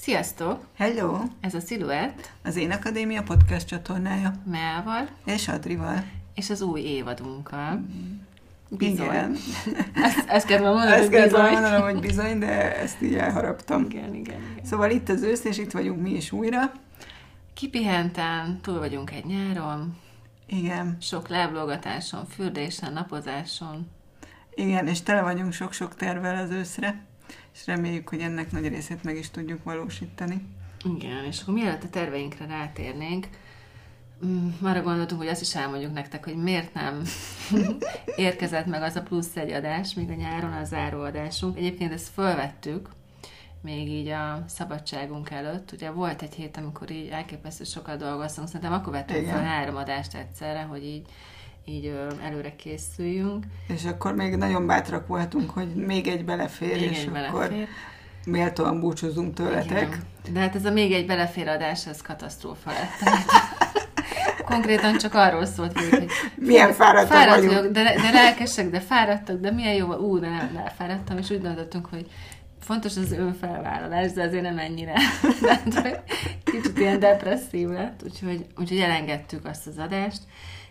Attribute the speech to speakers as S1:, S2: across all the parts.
S1: Sziasztok!
S2: Hello!
S1: Ez a Sziluett.
S2: Az Én Akadémia podcast csatornája.
S1: Melval.
S2: És Adrival.
S1: És az új évadunkkal.
S2: Bizony. Igen.
S1: Ezt, ezt kell mondanom,
S2: ezt hogy bizony. mondanom, hogy bizony, de ezt így elharaptam.
S1: Igen, igen, igen.
S2: Szóval itt az ősz, és itt vagyunk mi is újra.
S1: Kipihenten, túl vagyunk egy nyáron.
S2: Igen.
S1: Sok láblogatáson, fürdésen, napozáson.
S2: Igen, és tele vagyunk sok-sok tervel az őszre és reméljük, hogy ennek nagy részét meg is tudjuk valósítani.
S1: Igen, és akkor mielőtt a terveinkre rátérnénk, mm, arra gondoltunk, hogy azt is elmondjuk nektek, hogy miért nem érkezett meg az a plusz egy adás, még a nyáron a záróadásunk. Egyébként ezt fölvettük, még így a szabadságunk előtt. Ugye volt egy hét, amikor így elképesztő sokat dolgoztunk, szerintem akkor vettünk fel három adást egyszerre, hogy így így előre készüljünk.
S2: És akkor még nagyon bátrak voltunk, hogy még egy belefér, még és egy akkor belefér. méltóan búcsúzunk tőletek. Igen.
S1: De hát ez a még egy belefér adás, ez katasztrófa lett. Konkrétan csak arról szólt, hogy
S2: milyen fáradtak fáradt vagyunk. vagyok,
S1: de, de lelkesek, de fáradtak, de milyen jó, ú, de nem, elfáradtam, és úgy döntöttünk, hogy fontos az önfelvállalás, de azért nem ennyire. De kicsit ilyen depresszív lett, úgyhogy, úgyhogy elengedtük azt az adást.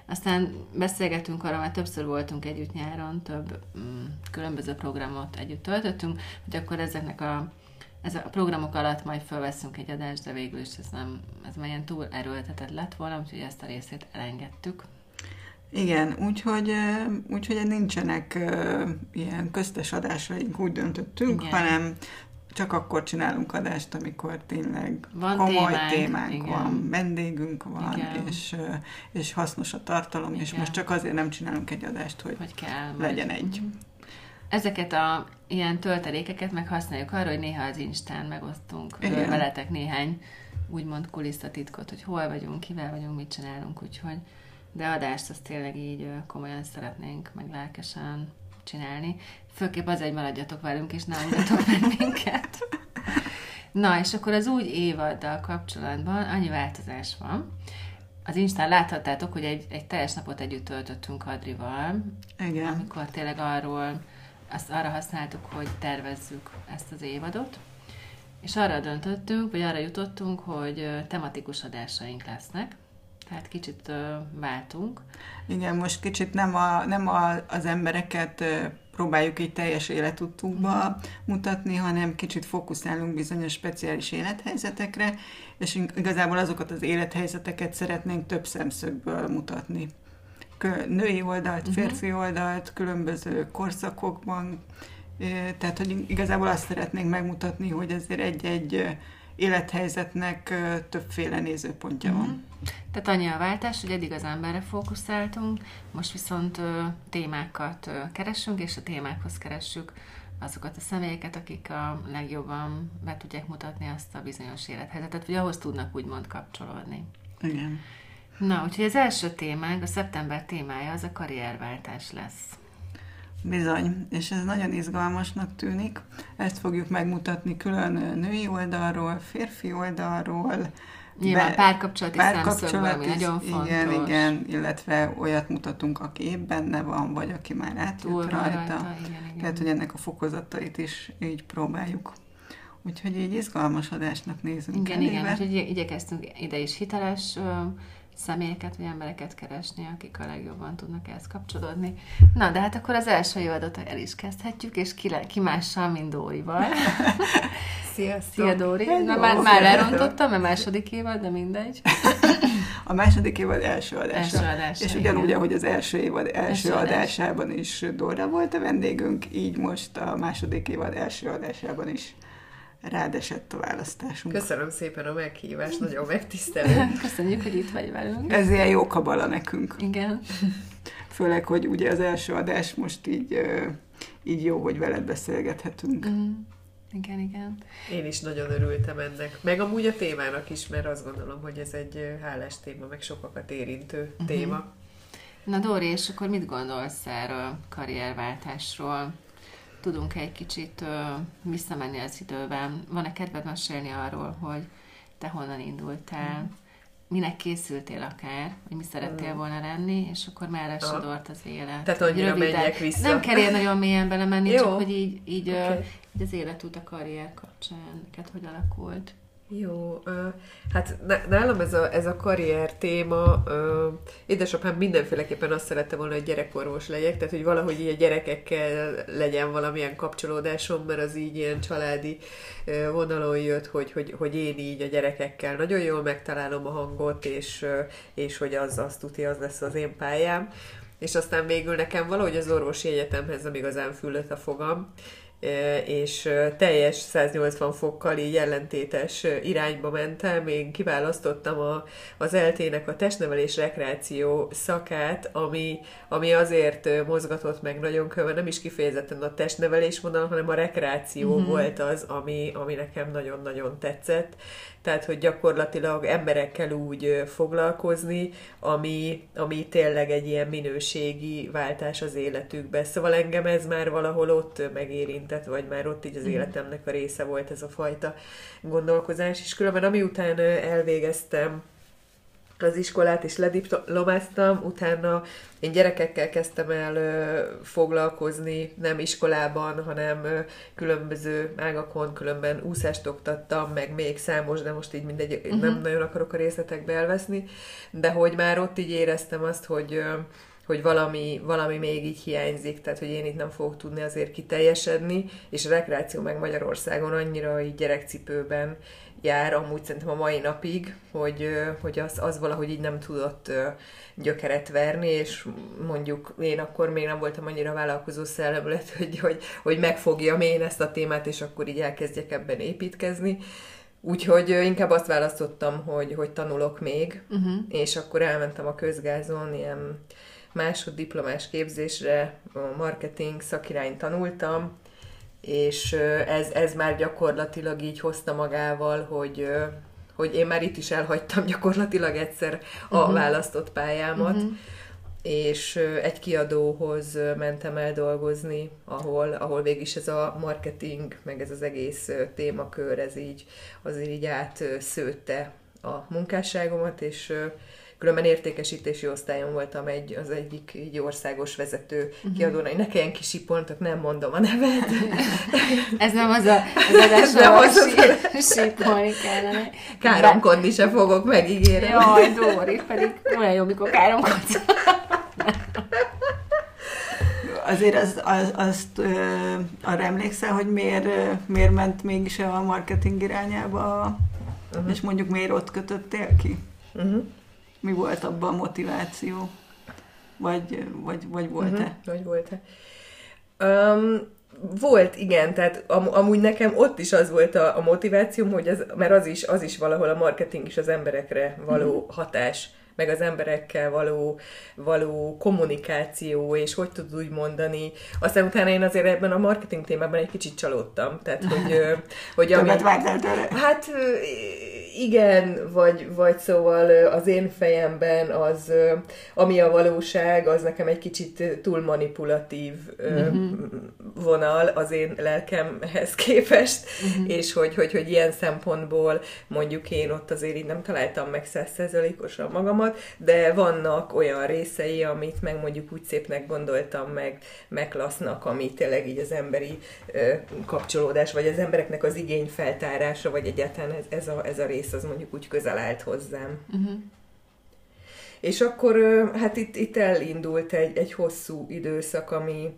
S1: Aztán beszélgetünk arra, mert többször voltunk együtt nyáron, több mm, különböző programot együtt töltöttünk, hogy akkor ezeknek a, ez a programok alatt majd felveszünk egy adást, de végül is ez nem, ez már ilyen túl erőltetett lett volna, úgyhogy ezt a részét elengedtük.
S2: Igen, úgyhogy, úgyhogy nincsenek uh, ilyen köztes adásaink, úgy döntöttünk, Igen. hanem csak akkor csinálunk adást, amikor tényleg van komoly témánk, témánk igen. van, vendégünk van, igen. és, és hasznos a tartalom, igen. és most csak azért nem csinálunk egy adást, hogy, hogy kell, legyen vagy. egy. Mhm.
S1: Ezeket a ilyen töltelékeket meg használjuk arra, hogy néha az Instán megosztunk igen. veletek néhány úgymond kulisszatitkot, hogy hol vagyunk, kivel vagyunk, mit csinálunk, úgyhogy de adást azt tényleg így komolyan szeretnénk, meg lelkesen csinálni. Főképp az egy maradjatok velünk, és ne unjatok meg minket. Na, és akkor az új évaddal kapcsolatban annyi változás van. Az Instán láthattátok, hogy egy, egy teljes napot együtt töltöttünk Adrival,
S2: Igen.
S1: amikor tényleg arról, azt arra használtuk, hogy tervezzük ezt az évadot, és arra döntöttünk, vagy arra jutottunk, hogy tematikus adásaink lesznek, tehát kicsit uh, váltunk.
S2: Igen, most kicsit nem, a, nem a, az embereket uh, próbáljuk egy teljes életutukba mm. mutatni, hanem kicsit fókuszálunk bizonyos speciális élethelyzetekre, és igazából azokat az élethelyzeteket szeretnénk több szemszögből mutatni. Női oldalt, uh-huh. férfi oldalt, különböző korszakokban, tehát hogy igazából azt szeretnénk megmutatni, hogy azért egy-egy élethelyzetnek többféle nézőpontja van. Mm.
S1: Tehát annyi a váltás, hogy eddig az emberre fókuszáltunk, most viszont ö, témákat ö, keresünk, és a témákhoz keressük azokat a személyeket, akik a legjobban be tudják mutatni azt a bizonyos élethelyzetet, vagy ahhoz tudnak úgymond kapcsolódni.
S2: Igen.
S1: Na, úgyhogy az első témánk, a szeptember témája az a karrierváltás lesz.
S2: Bizony, és ez nagyon izgalmasnak tűnik. Ezt fogjuk megmutatni külön női oldalról, férfi oldalról,
S1: Nyilván párkapcsolati párkapcsolat ami nagyon fontos.
S2: Igen, igen, illetve olyat mutatunk, aki épp benne van, vagy aki már átjött rajta. rajta. Igen, igen. Tehát, hogy ennek a fokozatait is így próbáljuk. Úgyhogy így izgalmas adásnak nézünk
S1: Igen, elébe. igen, úgyhogy igyekeztünk ide is hiteles személyeket, vagy embereket keresni, akik a legjobban tudnak ehhez kapcsolódni. Na, de hát akkor az első évadot el is kezdhetjük, és ki, le, ki mással, mint Dórival.
S2: Sziasztok!
S1: Szia, Dóri! Na, már, már lerontottam, a második évad, de mindegy.
S2: A második évad első adása. Első adása és ugyanúgy, igen. ahogy az első évad első, első adásában adás. is Dóra volt a vendégünk, így most a második évad első adásában is rád esett a választásunk.
S3: Köszönöm szépen a meghívást, nagyon megtisztelő.
S1: Köszönjük, hogy itt vagy velünk.
S2: Ez ilyen jó kabala nekünk.
S1: Igen.
S2: Főleg, hogy ugye az első adás most így, így jó, hogy veled beszélgethetünk. Mm.
S1: Igen, igen.
S3: Én is nagyon örültem ennek. Meg amúgy a témának is, mert azt gondolom, hogy ez egy hálás téma, meg sokakat érintő uh-huh. téma.
S1: Na Dóri, és akkor mit gondolsz erről karrierváltásról? Tudunk egy kicsit ö, visszamenni az időben. Van-e kedved mesélni arról, hogy te honnan indultál, minek készültél akár, hogy mi szerettél volna lenni, és akkor már sodort az élet.
S3: Tehát annyira menjek vissza.
S1: Nem kell ilyen nagyon mélyen belemenni, Jó. csak hogy így, így, okay. így az életút a karrier kapcsán, neked hogy alakult.
S3: Jó, hát nálam ez a, ez a karrier téma, édesapám mindenféleképpen azt szerette volna, hogy gyerekorvos legyek, tehát hogy valahogy így a gyerekekkel legyen valamilyen kapcsolódásom, mert az így ilyen családi vonalon jött, hogy, hogy, hogy én így a gyerekekkel nagyon jól megtalálom a hangot, és, és hogy az, az tudja, az lesz az én pályám. És aztán végül nekem valahogy az orvosi egyetemhez nem igazán fülött a fogam, és teljes 180 fokkal így ellentétes irányba mentem. Én kiválasztottam a, az eltének a testnevelés rekreáció szakát, ami, ami azért mozgatott meg nagyon köve, nem is kifejezetten a testnevelés vonal, hanem a rekreáció mm-hmm. volt az, ami, ami nekem nagyon-nagyon tetszett tehát hogy gyakorlatilag emberekkel úgy foglalkozni, ami, ami tényleg egy ilyen minőségi váltás az életükbe. Szóval engem ez már valahol ott megérintett, vagy már ott így az mm. életemnek a része volt ez a fajta gondolkozás, és különben ami után elvégeztem az iskolát, és lediplomáztam, utána én gyerekekkel kezdtem el ö, foglalkozni, nem iskolában, hanem ö, különböző ágakon, különben úszást oktattam, meg még számos, de most így mindegy, uh-huh. nem nagyon akarok a részletekbe elveszni, de hogy már ott így éreztem azt, hogy ö, hogy valami, valami még így hiányzik, tehát hogy én itt nem fogok tudni azért kiteljesedni, és a rekreáció meg Magyarországon annyira így gyerekcipőben jár amúgy szerintem a mai napig, hogy, hogy az, az valahogy így nem tudott gyökeret verni, és mondjuk én akkor még nem voltam annyira vállalkozó szellemület, hogy, hogy, hogy megfogjam én ezt a témát, és akkor így elkezdjek ebben építkezni. Úgyhogy inkább azt választottam, hogy, hogy tanulok még, uh-huh. és akkor elmentem a közgázon, ilyen másoddiplomás képzésre, marketing szakirányt tanultam, és ez, ez már gyakorlatilag így hozta magával, hogy, hogy én már itt is elhagytam gyakorlatilag egyszer a uh-huh. választott pályámat, uh-huh. és egy kiadóhoz mentem el dolgozni, ahol, ahol végig is ez a marketing, meg ez az egész témakör, ez így azért így átszőtte a munkásságomat, és Különben értékesítési osztályon voltam egy, az egyik egy országos vezető uh-huh. kiadónál, ne kelljen kisipoltok, nem mondom a nevet.
S1: Ez nem az a, az adás, nem az a sípolni kellene.
S3: Káromkodni se fogok, megígérem.
S1: Jaj, Dóri, pedig olyan jó, mikor káromkodsz.
S2: Azért az, az, azt ö, arra emlékszel, hogy miért, miért ment mégis a marketing irányába, uh-huh. és mondjuk miért ott kötöttél ki? Uh-huh. Mi volt abban a motiváció? Vagy, vagy, vagy volt-e? Uh-huh.
S3: Vagy volt-e? Um, volt, igen, tehát am, amúgy nekem ott is az volt a, a motivációm, hogy az, mert az is, az is valahol a marketing is az emberekre való uh-huh. hatás meg az emberekkel való, való kommunikáció, és hogy tud úgy mondani. Aztán utána én azért ebben a marketing témában egy kicsit csalódtam. Tehát, hogy... hogy
S2: ami, tőle?
S3: Hát igen, vagy, vagy szóval az én fejemben az, ami a valóság, az nekem egy kicsit túl manipulatív uh-huh. vonal az én lelkemhez képest, uh-huh. és hogy, hogy, hogy ilyen szempontból mondjuk én ott azért így nem találtam meg százszerzalékosan magamat, de vannak olyan részei, amit meg mondjuk úgy szépnek gondoltam, meg meglasznak, ami tényleg így az emberi kapcsolódás, vagy az embereknek az igényfeltárása, vagy egyáltalán ez, ez, a, ez a rész rész az mondjuk úgy közel állt hozzám. Uh-huh. És akkor hát itt, itt elindult egy, egy hosszú időszak, ami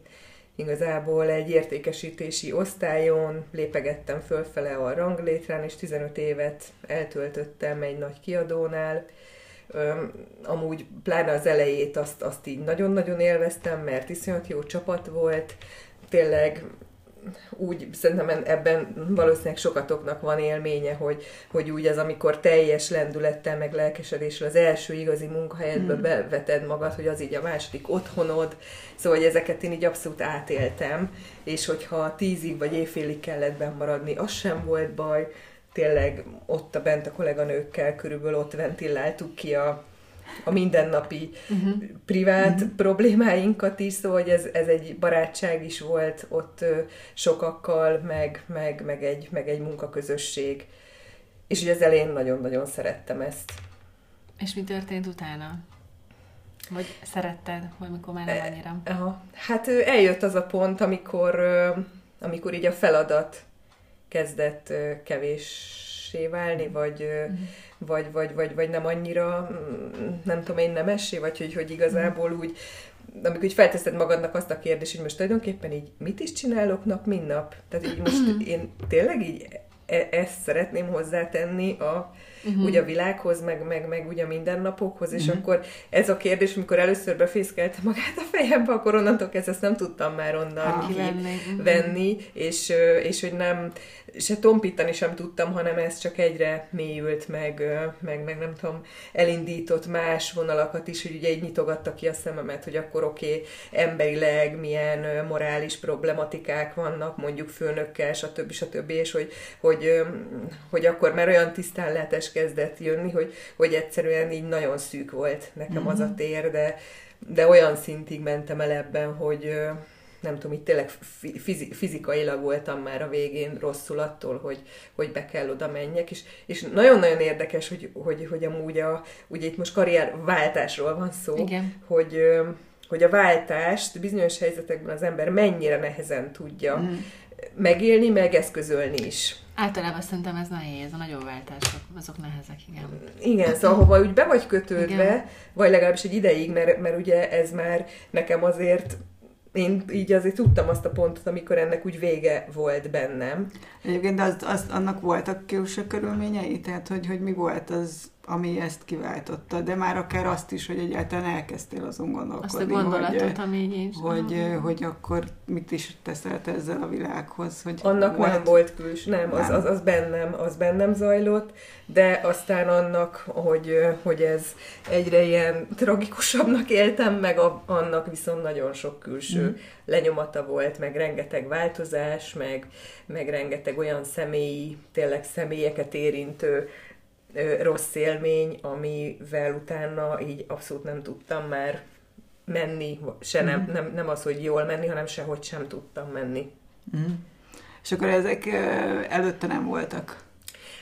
S3: igazából egy értékesítési osztályon lépegettem fölfele a ranglétrán, és 15 évet eltöltöttem egy nagy kiadónál. Amúgy pláne az elejét azt, azt így nagyon-nagyon élveztem, mert iszonyat jó csapat volt, tényleg úgy szerintem ebben valószínűleg sokatoknak van élménye, hogy, hogy úgy az, amikor teljes lendülettel, meg lelkesedéssel az első igazi munkahelyedbe mm. beveted magad, hogy az így a második otthonod, szóval hogy ezeket én így abszolút átéltem, és hogyha tízig vagy éjfélig kellett benn maradni, az sem volt baj, tényleg ott a bent a kolléganőkkel körülbelül ott ventiláltuk ki a a mindennapi uh-huh. privát uh-huh. problémáinkat is, szóval hogy ez, ez egy barátság is volt ott sokakkal, meg, meg, meg, egy, meg egy munkaközösség. És ugye az elején nagyon-nagyon szerettem ezt.
S1: És mi történt utána? Vagy szeretted, vagy mikor már nem e, annyira?
S3: Aha. Hát eljött az a pont, amikor, amikor így a feladat kezdett kevéssé válni, vagy, mm. Vagy, vagy, vagy, vagy nem annyira, mm, nem tudom én, nem essé, vagy hogy, hogy igazából úgy, amikor így felteszed magadnak azt a kérdést, hogy most tulajdonképpen így mit is csinálok nap, mint nap? Tehát így most én tényleg így e- ezt szeretném hozzátenni a, uh-huh. ugye a világhoz, meg, meg, meg ugye a mindennapokhoz, és uh-huh. akkor ez a kérdés, amikor először befészkelte magát a fejembe, akkor onnantól kezdve ezt nem tudtam már onnan kivenni, uh-huh. és, és hogy nem, se tompítani sem tudtam, hanem ez csak egyre mélyült, meg, meg, meg nem tudom, elindított más vonalakat is, hogy ugye így nyitogatta ki a szememet, hogy akkor oké, okay, emberileg milyen morális problematikák vannak, mondjuk főnökkel, stb. stb. és hogy, hogy, hogy akkor már olyan kezdett jönni, hogy, hogy egyszerűen így nagyon szűk volt nekem mm-hmm. az a mhm. tér, de, de olyan szintig mentem el ebben, hogy nem tudom, itt tényleg fizikailag voltam már a végén rosszul attól, hogy, hogy be kell oda menjek, és, és nagyon-nagyon érdekes, hogy, hogy, hogy amúgy a, ugye itt most karrierváltásról van szó,
S1: Igen.
S3: hogy hogy a váltást bizonyos helyzetekben az ember mennyire nehezen tudja mm. Megélni, meg eszközölni is.
S1: Általában szerintem ez nehéz, a nagyobb váltások, azok nehezek, igen.
S3: Igen, szóval hova úgy be vagy kötődve, igen. vagy legalábbis egy ideig, mert, mert ugye ez már nekem azért én így azért tudtam azt a pontot, amikor ennek úgy vége volt bennem.
S2: Egyébként az, az, annak voltak külső körülményei? Tehát, hogy, hogy mi volt az, ami ezt kiváltotta, de már akár azt is, hogy egyáltalán elkezdtél azon gondolkodni. Azt a
S1: gondolatot, hogy, ami így
S2: Hogy, uh-huh. hogy akkor mit is teszel ezzel a világhoz. Hogy
S3: annak volt... nem volt küls, nem, nem. Az, az, az, bennem, az bennem zajlott, de aztán annak, hogy, hogy ez egyre ilyen tragikusabbnak éltem, meg a, annak viszont nagyon sok külső uh-huh. lenyomata volt, meg rengeteg változás, meg, meg rengeteg olyan személyi, tényleg személyeket érintő rossz élmény, amivel utána így abszolút nem tudtam már menni, se nem, mm. nem, nem az, hogy jól menni, hanem sehogy sem tudtam menni.
S2: Mm. És akkor ezek előtte nem voltak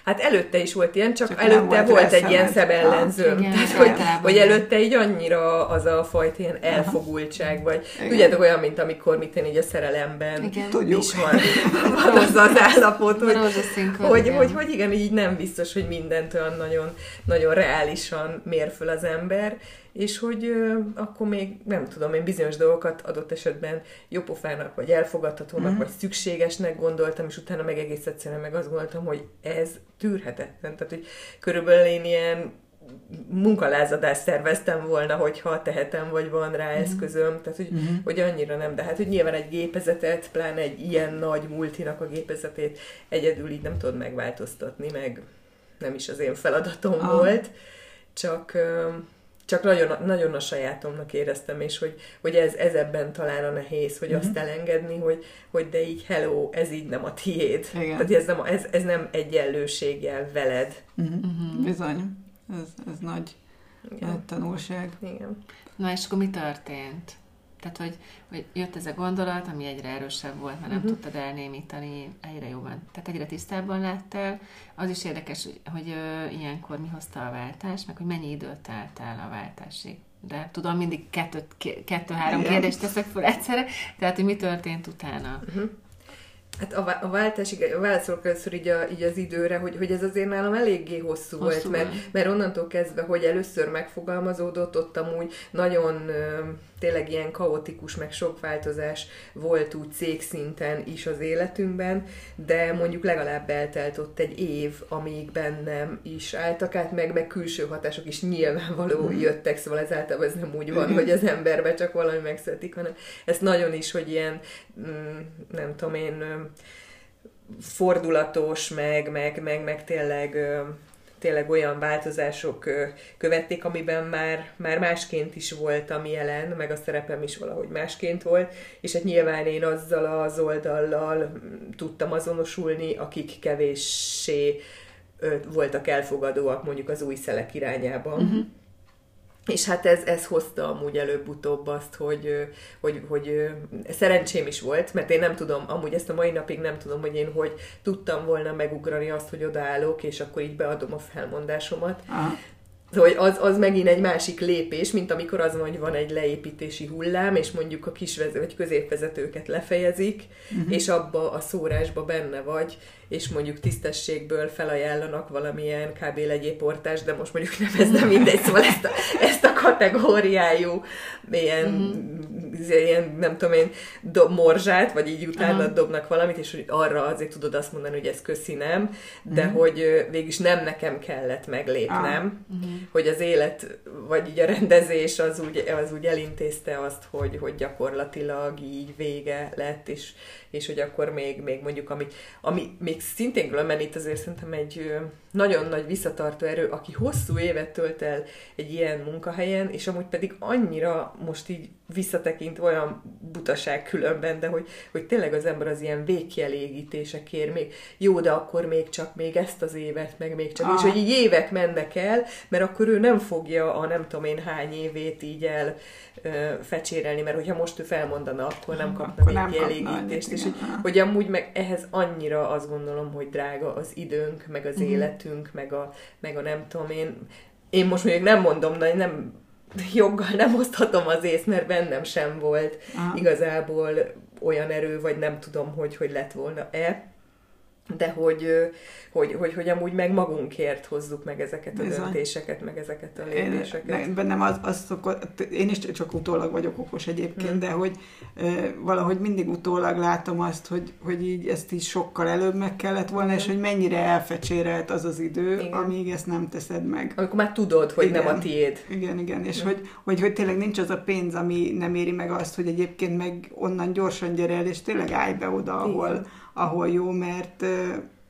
S3: Hát előtte is volt ilyen, csak, csak előtte volt, volt egy ilyen szebb ellenzőm. Ah, Tehát, hogy, hogy előtte így annyira az a fajta ilyen elfogultság, vagy igen. tudjátok olyan, mint amikor mit én így a szerelemben igen. Tudjuk. is van, van az az állapot, hogy, hogy, hogy, hogy, hogy igen, így nem biztos, hogy mindent olyan nagyon, nagyon reálisan mér föl az ember, és hogy ö, akkor még nem tudom, én bizonyos dolgokat adott esetben jópofának, vagy elfogadhatónak, mm. vagy szükségesnek gondoltam, és utána meg egész egyszerűen meg azt gondoltam, hogy ez tűrhetetlen. Tehát, hogy körülbelül én ilyen munkalázadást szerveztem volna, hogyha tehetem, vagy van rá mm. eszközöm, tehát hogy, mm. hogy annyira nem, de hát hogy nyilván egy gépezetet, pláne egy ilyen nagy multinak a gépezetét egyedül így nem tudod megváltoztatni, meg nem is az én feladatom ah. volt, csak csak nagyon, nagyon a sajátomnak éreztem, és hogy, hogy ez, ez ebben talán a nehéz, hogy uh-huh. azt elengedni, hogy, hogy de így hello, ez így nem a tiéd. Igen. Tehát ez nem, ez, ez nem egyenlőséggel veled.
S2: Uh-huh. Bizony. Ez, ez nagy, Igen. nagy tanulság.
S3: Igen.
S1: Na és akkor mi történt? Tehát, hogy, hogy jött ez a gondolat, ami egyre erősebb volt, mert nem uh-huh. tudtad elnémítani egyre jobban. Tehát egyre tisztábban láttál. Az is érdekes, hogy, ö, ilyenkor mi hozta a váltást, meg hogy mennyi időt el a váltásig. De tudom, mindig kettő-három kérdést teszek fel egyszerre, tehát, hogy mi történt utána. Uh-huh.
S3: Hát a, a váltás, a válaszolok először így, a, így az időre, hogy, hogy ez azért nálam eléggé hosszú, hosszú volt, mert, mert onnantól kezdve, hogy először megfogalmazódott, ott amúgy nagyon tényleg ilyen kaotikus, meg sok változás volt úgy cégszinten is az életünkben, de mondjuk legalább eltelt ott egy év, amíg bennem is álltak át, meg, meg külső hatások is nyilvánvaló mm. jöttek, szóval ez általában ez nem úgy van, hogy az emberbe csak valami megszületik, hanem ez nagyon is, hogy ilyen, mm, nem tudom én, fordulatos, meg, meg, meg, meg tényleg tényleg olyan változások követték, amiben már, már másként is voltam jelen, meg a szerepem is valahogy másként volt, és hát nyilván én azzal az oldallal tudtam azonosulni, akik kevéssé voltak elfogadóak mondjuk az új szelek irányában. Uh-huh. És hát ez, ez hozta amúgy előbb-utóbb azt, hogy, hogy, hogy szerencsém is volt, mert én nem tudom, amúgy ezt a mai napig nem tudom, hogy én hogy tudtam volna megugrani azt, hogy odaállok, és akkor így beadom a felmondásomat. Aha. Hogy az, az megint egy másik lépés, mint amikor az van, hogy van egy leépítési hullám, és mondjuk a kisvezető vagy középvezetőket lefejezik, uh-huh. és abba a szórásba benne vagy, és mondjuk tisztességből felajánlanak valamilyen kb. legyéportást, de most mondjuk nem ez nem mindegy, szóval ezt a, ezt a kategóriájú ilyen, uh-huh. ilyen nem tudom én, dob, morzsát, vagy így utána uh-huh. dobnak valamit, és hogy arra azért tudod azt mondani, hogy ez köszi nem, de uh-huh. hogy végülis nem nekem kellett meglépnem, uh-huh. hogy az élet, vagy így a rendezés az úgy, az úgy elintézte azt, hogy, hogy gyakorlatilag így vége lett, és, és hogy akkor még, még mondjuk, ami, ami még szintén különben itt azért szerintem egy nagyon nagy visszatartó erő, aki hosszú évet tölt el egy ilyen munkahelyen, és amúgy pedig annyira most így visszatekint olyan butaság különben, de hogy, hogy tényleg az ember az ilyen végkielégítésekért még jó, de akkor még csak még ezt az évet, meg még csak, ah. és hogy így évek mennek el, mert akkor ő nem fogja a nem tudom én hány évét így el fecsérelni, mert hogyha most ő felmondana, akkor nem kapna akkor még kielégítést, és hogy, hogy amúgy meg ehhez annyira azt gondolom, hogy drága az időnk, meg az uh-huh. életünk, meg a, meg a nem tudom én, én most mondjuk nem mondom, de nem joggal nem oszthatom az ész, mert bennem sem volt Aha. igazából olyan erő, vagy nem tudom, hogy hogy lett volna-e de hogy, hogy, hogy, hogy amúgy meg magunkért hozzuk meg ezeket a Bizony. döntéseket, meg ezeket a lépéseket.
S2: Én, bennem az, az szokott, én is csak utólag vagyok okos egyébként, hmm. de hogy valahogy mindig utólag látom azt, hogy, hogy így ezt is sokkal előbb meg kellett volna, hmm. és hogy mennyire elfecsérelt az az idő, igen. amíg ezt nem teszed meg.
S3: Amikor már tudod, hogy igen. nem a tiéd.
S2: Igen, igen, és hmm. hogy, hogy, hogy tényleg nincs az a pénz, ami nem éri meg azt, hogy egyébként meg onnan gyorsan gyere el, és tényleg állj be oda, ahol, igen ahol jó, mert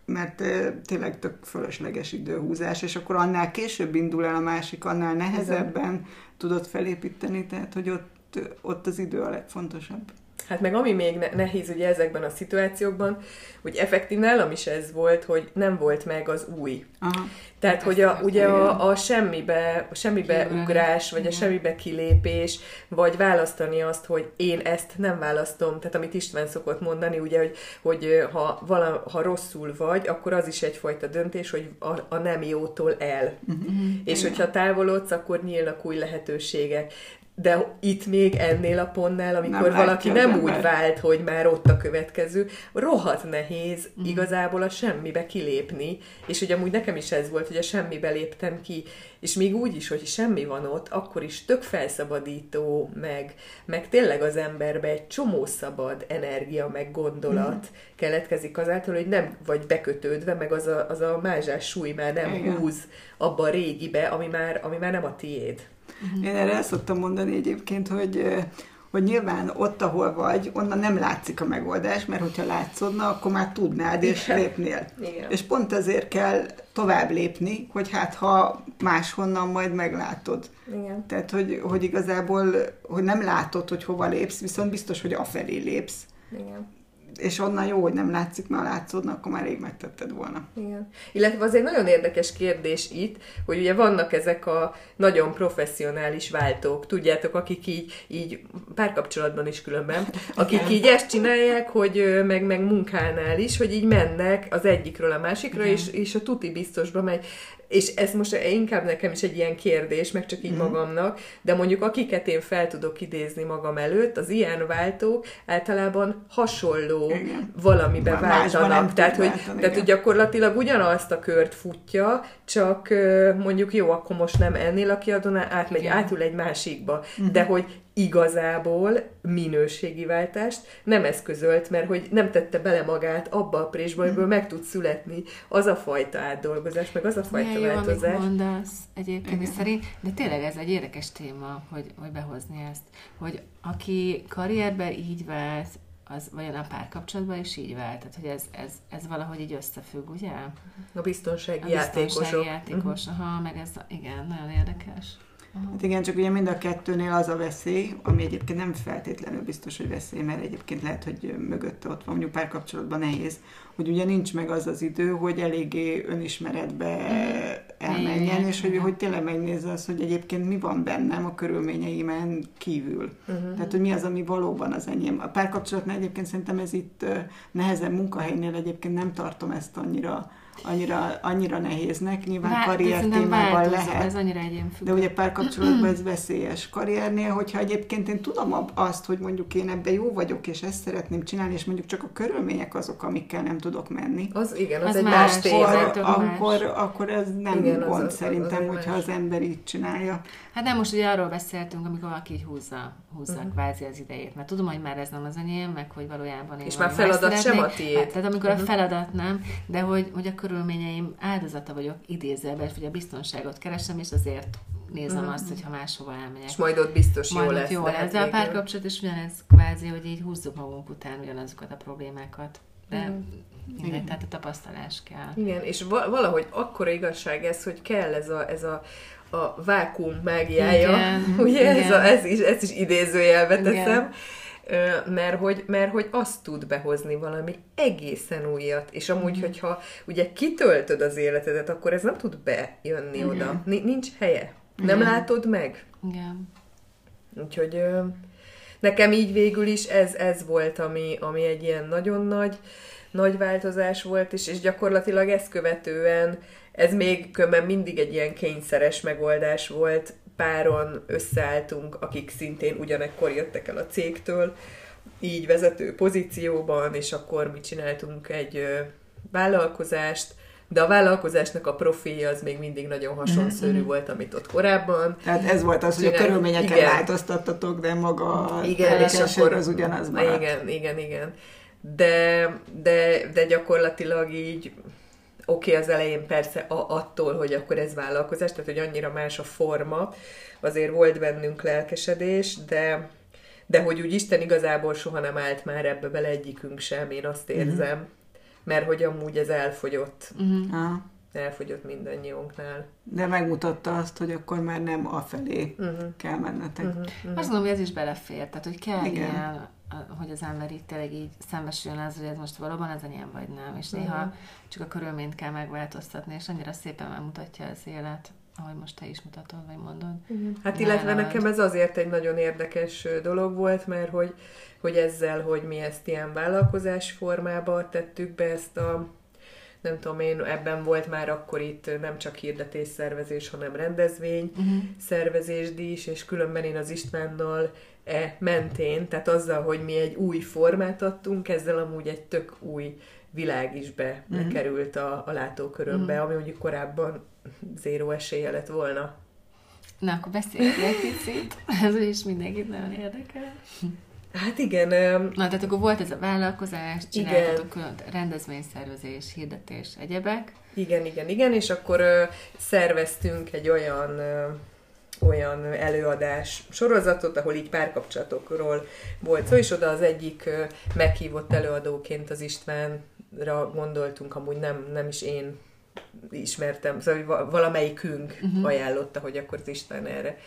S2: mert tényleg tök fölösleges időhúzás, és akkor annál később indul el a másik, annál nehezebben tudod felépíteni, tehát hogy ott, ott az idő a legfontosabb.
S3: Hát meg ami még nehéz ugye ezekben a szituációkban, hogy effektív nálam is ez volt, hogy nem volt meg az új. Aha. Tehát, hogy a, ugye a, a semmibe, a semmibe ugrás, vagy a semmibe kilépés, vagy választani azt, hogy én ezt nem választom, tehát amit István szokott mondani, ugye, hogy, hogy ha, vala, ha rosszul vagy, akkor az is egyfajta döntés, hogy a, a nem jótól el. Uh-huh. És hogyha távolodsz, akkor nyílnak új lehetőségek de itt még ennél a pontnál, amikor nem valaki nem úgy vált, hogy már ott a következő, rohadt nehéz mm. igazából a semmibe kilépni, és ugye amúgy nekem is ez volt, hogy a semmibe léptem ki, és még úgy is, hogy semmi van ott, akkor is tök felszabadító, meg, meg tényleg az emberbe egy csomó szabad energia, meg gondolat mm. keletkezik azáltal, hogy nem vagy bekötődve, meg az a, az a mázsás súly már nem Igen. húz abba a régibe, ami már, ami már nem a tiéd.
S2: Uh-huh. Én erre el szoktam mondani egyébként, hogy hogy nyilván ott, ahol vagy, onnan nem látszik a megoldás, mert hogyha látszódna, akkor már tudnád és Igen. lépnél. Igen. És pont ezért kell tovább lépni, hogy hát ha máshonnan majd meglátod. Igen. Tehát, hogy, hogy igazából, hogy nem látod, hogy hova lépsz, viszont biztos, hogy afelé lépsz. Igen és onnan jó, hogy nem látszik, mert látszódna, akkor már rég megtetted volna.
S3: Igen. Illetve az egy nagyon érdekes kérdés itt, hogy ugye vannak ezek a nagyon professzionális váltók, tudjátok, akik így, így párkapcsolatban is különben, akik Igen. így ezt csinálják, hogy meg, meg munkánál is, hogy így mennek az egyikről a másikra, és, és a tuti biztosba megy és ez most inkább nekem is egy ilyen kérdés, meg csak így mm. magamnak, de mondjuk akiket én fel tudok idézni magam előtt, az ilyen váltók általában hasonló igen. valamibe Már váltanak. Tehát hogy, váltani, tehát, hogy gyakorlatilag ugyanazt a kört futja, csak mondjuk jó, akkor most nem ennél a kiadónál, átmegy, igen. átül egy másikba. Mm. De hogy igazából minőségi váltást nem eszközölt, mert hogy nem tette bele magát abba a présbe, amiből meg tud születni az a fajta átdolgozás, meg az a fajta Milyen változás.
S1: Jó, mondasz egyébként is szerint, de tényleg ez egy érdekes téma, hogy, hogy behozni ezt, hogy aki karrierben így vált, az vajon a párkapcsolatban is így vált? Tehát, hogy ez, ez, ez valahogy így összefügg, ugye?
S3: A biztonsági, a biztonsági játékosok.
S1: játékos, uh-huh. aha, meg ez, igen, nagyon érdekes.
S2: Hát igen, csak ugye mind a kettőnél az a veszély, ami egyébként nem feltétlenül biztos, hogy veszély, mert egyébként lehet, hogy mögötte ott van, mondjuk párkapcsolatban nehéz, hogy ugye nincs meg az az idő, hogy eléggé önismeretbe elmenjen, igen. és hogy, hogy tényleg megnézze azt, hogy egyébként mi van bennem a körülményeimen kívül. Uh-huh. Tehát, hogy mi az, ami valóban az enyém. A párkapcsolatnál egyébként szerintem ez itt nehezen munkahelynél egyébként nem tartom ezt annyira annyira, annyira nehéznek, nyilván
S1: Vá-
S2: karrier témában
S1: változó,
S2: lehet.
S1: Ez annyira egyénfüggő.
S2: De ugye párkapcsolatban ez veszélyes karriernél, hogyha egyébként én tudom ab- azt, hogy mondjuk én ebben jó vagyok, és ezt szeretném csinálni, és mondjuk csak a körülmények azok, amikkel nem tudok menni,
S3: Az igen, az,
S1: Az
S3: egy
S1: más
S3: más
S1: téma.
S2: akkor, akkor, akkor ez nem
S3: Igen, az-
S2: gond
S3: az- az-
S2: szerintem,
S3: az egy
S2: hogyha
S3: más.
S2: az ember így csinálja.
S1: Hát nem, most ugye arról beszéltünk, amikor valaki így húzza, húzza
S3: Mhm.
S1: uh-huh. kvázi az idejét. Mert tudom, hogy már ez nem az enyém, meg hogy valójában én
S3: És már feladat sem a tiéd.
S1: Hát, tehát amikor
S3: Mhm.
S1: a feladat nem, de hogy, hogy a körülményeim áldozata vagyok idézőben, és hogy a biztonságot keresem, és azért nézem
S3: Mhm.
S1: uh-huh. azt, hogy ha máshova elmegyek.
S3: És majd ott biztos
S1: majd
S3: jó
S1: ott
S3: lesz.
S1: jó lesz.
S3: hát
S1: De a párkapcsolat is ugyanez kvázi, hogy így húzzuk magunk után ugyanazokat a problémákat. De
S3: Mhm.
S1: mindegy,
S2: Igen.
S1: tehát a tapasztalás kell.
S3: Igen, és va- valahogy akkora igazság ez, hogy kell ez a, ez a, a vákum mágiája.
S1: Igen,
S3: Ugye ez,
S1: igen.
S3: a, ez, is, ez is idézőjelbe
S1: Igen.
S3: teszem. Ö, Mert hogy, mert hogy azt tud behozni valami egészen újat, és amúgy,
S1: Mhm.
S3: hogyha ugye kitöltöd az életedet, akkor ez nem tud bejönni oda. Ni- Nincs helye. Nem
S1: Igen.
S3: látod meg.
S1: Igen.
S3: Úgyhogy nekem így végül is ez, ez volt, ami, ami egy ilyen nagyon nagy, nagy változás volt, és, és gyakorlatilag ezt követően ez még különben mindig egy ilyen kényszeres megoldás volt. Páron összeálltunk, akik szintén ugyanekkor jöttek el a cégtől, így vezető pozícióban, és akkor mi csináltunk egy vállalkozást, de a vállalkozásnak a profilja az még mindig nagyon hasonszörű volt, amit ott korábban.
S2: Tehát ez volt az, hogy a
S3: Csinál-
S2: körülményeken
S3: igen.
S2: változtattatok, de maga a
S3: Igen, és akkor...
S2: az ugyanaz maradt.
S3: Igen, igen, igen. De, de, de gyakorlatilag így oké, okay, az elején persze a, attól, hogy akkor ez vállalkozás, tehát hogy annyira más a forma, azért volt bennünk lelkesedés, de, de hogy úgy Isten igazából soha nem állt már ebbe bele egyikünk sem, én azt érzem, mm-hmm. mert hogy amúgy ez elfogyott,
S1: Uh-huh.
S2: Ha.
S3: Elfogyott mindannyiunknál.
S2: De megmutatta azt, hogy akkor már nem afelé
S3: Uh-huh.
S2: kell mennetek.
S3: Uh-huh.
S1: Azt gondolom, hogy ez is belefér, tehát hogy kell
S2: Igen.
S1: Ilyen, a- hogy az ember így tényleg így szembesüljön az, hogy ez most valóban az enyém vagy nem, és néha
S3: Mhm.
S1: csak a körülményt kell megváltoztatni, és annyira szépen megmutatja az élet, ahogy most te is mutatod, vagy mondod.
S3: Hát
S1: Ne,
S3: illetve
S1: ne,
S3: nekem ez azért egy nagyon érdekes dolog volt, mert hogy, hogy ezzel, hogy mi ezt ilyen vállalkozás formába tettük be, ezt a nem tudom én, ebben volt már akkor itt nem csak hirdetésszervezés, hanem rendezvény,
S1: Uh-huh.
S3: szervezés is, és különben én az Istvánnal e mentén, tehát azzal, hogy mi egy új formát adtunk, ezzel amúgy egy tök új világ is be,
S2: Mhm.
S3: bekerült a, a látókörömbe,
S1: Mhm.
S3: ami mondjuk korábban zéró esélye lett volna.
S1: Na, akkor beszéljünk egy picit, ez is mindenkit nagyon érdekel.
S3: Hát igen,
S1: Na, tehát akkor volt ez a vállalkozás,
S3: Igen.
S1: csináltatok külön rendezvényszervezés, hirdetés, egyebek.
S3: Igen, igen, igen, és akkor ö, szerveztünk egy olyan ö, olyan előadás sorozatot, ahol így párkapcsolatokról volt szó, és oda az egyik ö, meghívott előadóként az Istvánra gondoltunk, amúgy nem, nem is én ismertem, szóval valamelyikünk uh-huh. ajánlotta, hogy akkor az István erre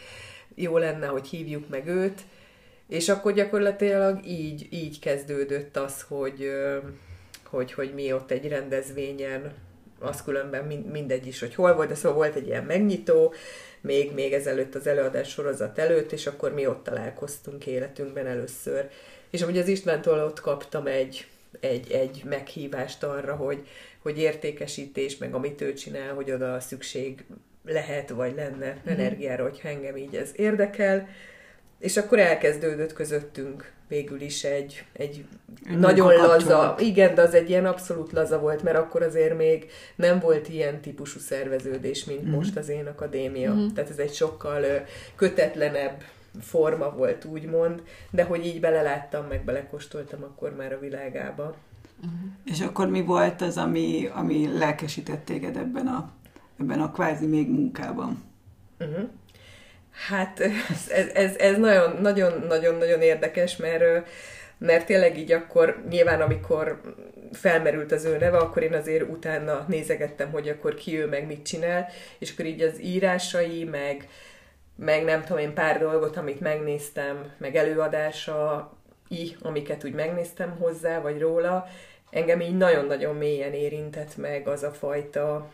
S3: jó lenne, hogy hívjuk meg őt, és akkor gyakorlatilag így, így kezdődött az, hogy, hogy, hogy mi ott egy rendezvényen, az különben mind, mindegy is, hogy hol volt, de szóval volt egy ilyen megnyitó, még, még ezelőtt az előadás sorozat előtt, és akkor mi ott találkoztunk életünkben először. És amúgy az Istvántól ott kaptam egy, egy, egy meghívást arra, hogy, hogy értékesítés, meg amit ő csinál, hogy oda szükség lehet, vagy lenne energiára, hogyha engem így ez érdekel. És akkor elkezdődött közöttünk végül is egy, egy
S2: Egy
S3: nagyon laza, igen, de az egy ilyen abszolút laza volt, mert akkor azért még nem volt ilyen típusú szerveződés, mint
S2: Mhm.
S3: most az én akadémia.
S1: Mhm.
S3: Tehát ez egy sokkal kötetlenebb forma volt, úgymond, de hogy így beleláttam, meg belekóstoltam akkor már a világába.
S1: Uh-huh.
S2: És akkor mi volt az, ami, ami lelkesített téged ebben a, ebben a kvázi még munkában?
S3: Uh-huh. Hát ez, ez, ez nagyon, nagyon, nagyon, nagyon érdekes, mert, mert tényleg így akkor nyilván, amikor felmerült az ő neve, akkor én azért utána nézegettem, hogy akkor ki ő, meg mit csinál, és akkor így az írásai, meg, meg nem tudom én pár dolgot, amit megnéztem, meg előadása, i, amiket úgy megnéztem hozzá, vagy róla, engem így nagyon-nagyon mélyen érintett meg az a fajta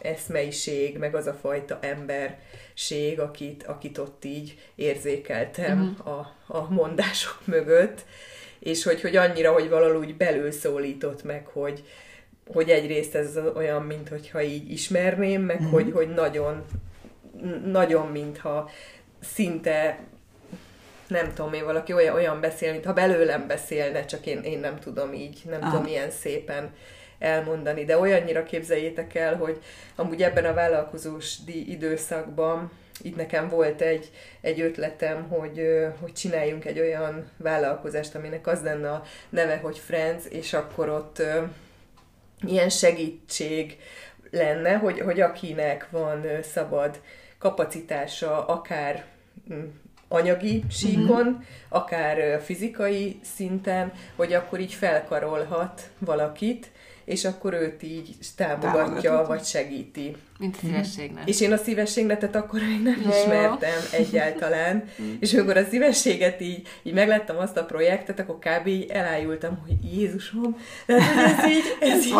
S3: eszmeiség, meg az a fajta emberség, akit, akit ott így érzékeltem
S1: Mhm.
S3: a, a mondások mögött, és hogy, hogy annyira, hogy valahogy belül szólított meg, hogy hogy egyrészt ez olyan, mint hogyha így ismerném, meg mm. hogy, hogy nagyon, nagyon, mintha szinte nem tudom én, valaki olyan, olyan beszél, mintha belőlem beszélne, csak én, én nem tudom így, nem Aha. tudom ilyen szépen elmondani. De olyannyira képzeljétek el, hogy amúgy ebben a vállalkozós időszakban itt nekem volt egy, egy ötletem, hogy, hogy csináljunk egy olyan vállalkozást, aminek az lenne a neve, hogy Friends, és akkor ott ilyen segítség lenne, hogy, hogy akinek van szabad kapacitása, akár mm, anyagi síkon, uh-huh. akár fizikai szinten, hogy akkor így felkarolhat valakit, és akkor őt így támogatja, vagy segíti.
S1: Mint a szívességnek.
S3: És én a szívességnetet akkor még nem Jó. ismertem egyáltalán, és amikor a szívességet így, így megláttam azt a projektet, akkor kb. így elájultam, hogy Jézusom, ez így, ez, így,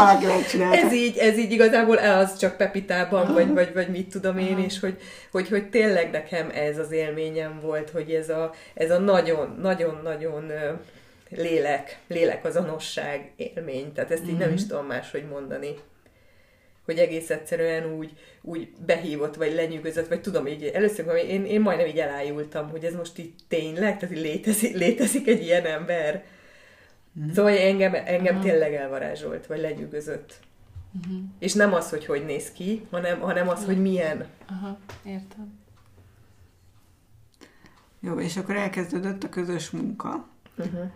S3: ez így, ez így igazából az csak Pepitában, vagy, vagy, vagy mit tudom én, és hogy, hogy, hogy tényleg nekem ez az élményem volt, hogy ez a, ez a nagyon, nagyon, nagyon lélek, lélekazonosság élmény. Tehát ezt így mm-hmm. nem is mhm. tudom máshogy mondani. Hogy egész egyszerűen úgy, úgy behívott, vagy lenyűgözött, vagy tudom így, először én, én majdnem így elájultam, hogy ez most így tényleg, tehát létezik, létezik egy ilyen ember. Mm. Szóval engem, engem Aha. tényleg elvarázsolt, vagy lenyűgözött. Uh-huh. És nem az, hogy hogy néz ki, hanem, hanem az, hogy milyen.
S1: Aha, értem.
S2: Jó, és akkor elkezdődött a közös munka. Uh-huh.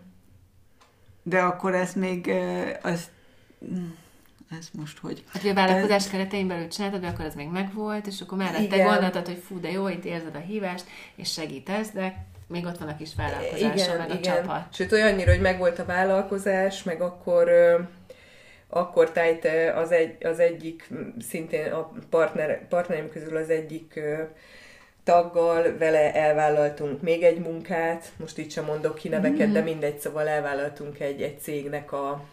S2: De akkor ez még, az, ez most hogy?
S1: Hát, hogy a vállalkozás ez... keretein belül csináltad, de akkor ez még megvolt, és akkor mellette gondoltad, hogy fú, de jó, itt érzed a hívást, és segítesz, de még ott van a kis vállalkozása, igen, meg a igen. csapat.
S3: Sőt, olyannyira, hogy megvolt a vállalkozás, meg akkor akkor Tájte az, egy, az egyik, szintén a partner, partnerim közül az egyik taggal, vele elvállaltunk még egy munkát, most itt sem mondok ki neveket, mm-hmm. de mindegy, szóval elvállaltunk egy, egy cégnek a,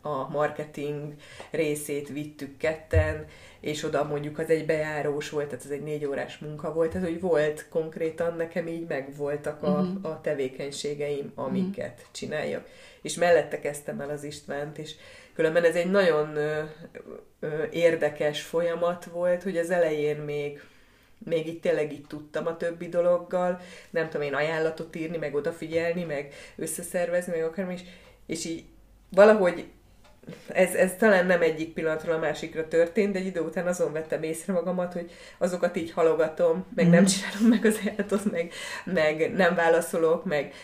S3: a marketing részét vittük ketten, és oda mondjuk az egy bejárós volt, tehát ez egy négy órás munka volt, tehát hogy volt konkrétan nekem így meg voltak a, uh-huh. a tevékenységeim, amiket uh-huh. csináljak. És mellette kezdtem el az Istvánt, és különben ez egy nagyon ö, ö, érdekes folyamat volt, hogy az elején még még itt tényleg így tudtam a többi dologgal, nem tudom én ajánlatot írni, meg odafigyelni, meg összeszervezni, meg akármi is, és így valahogy ez, ez talán nem egyik pillanatról a másikra történt, de egy idő után azon vettem észre magamat, hogy azokat így halogatom, meg nem mhm. csinálom meg az ajánlatot, meg, meg nem válaszolok, meg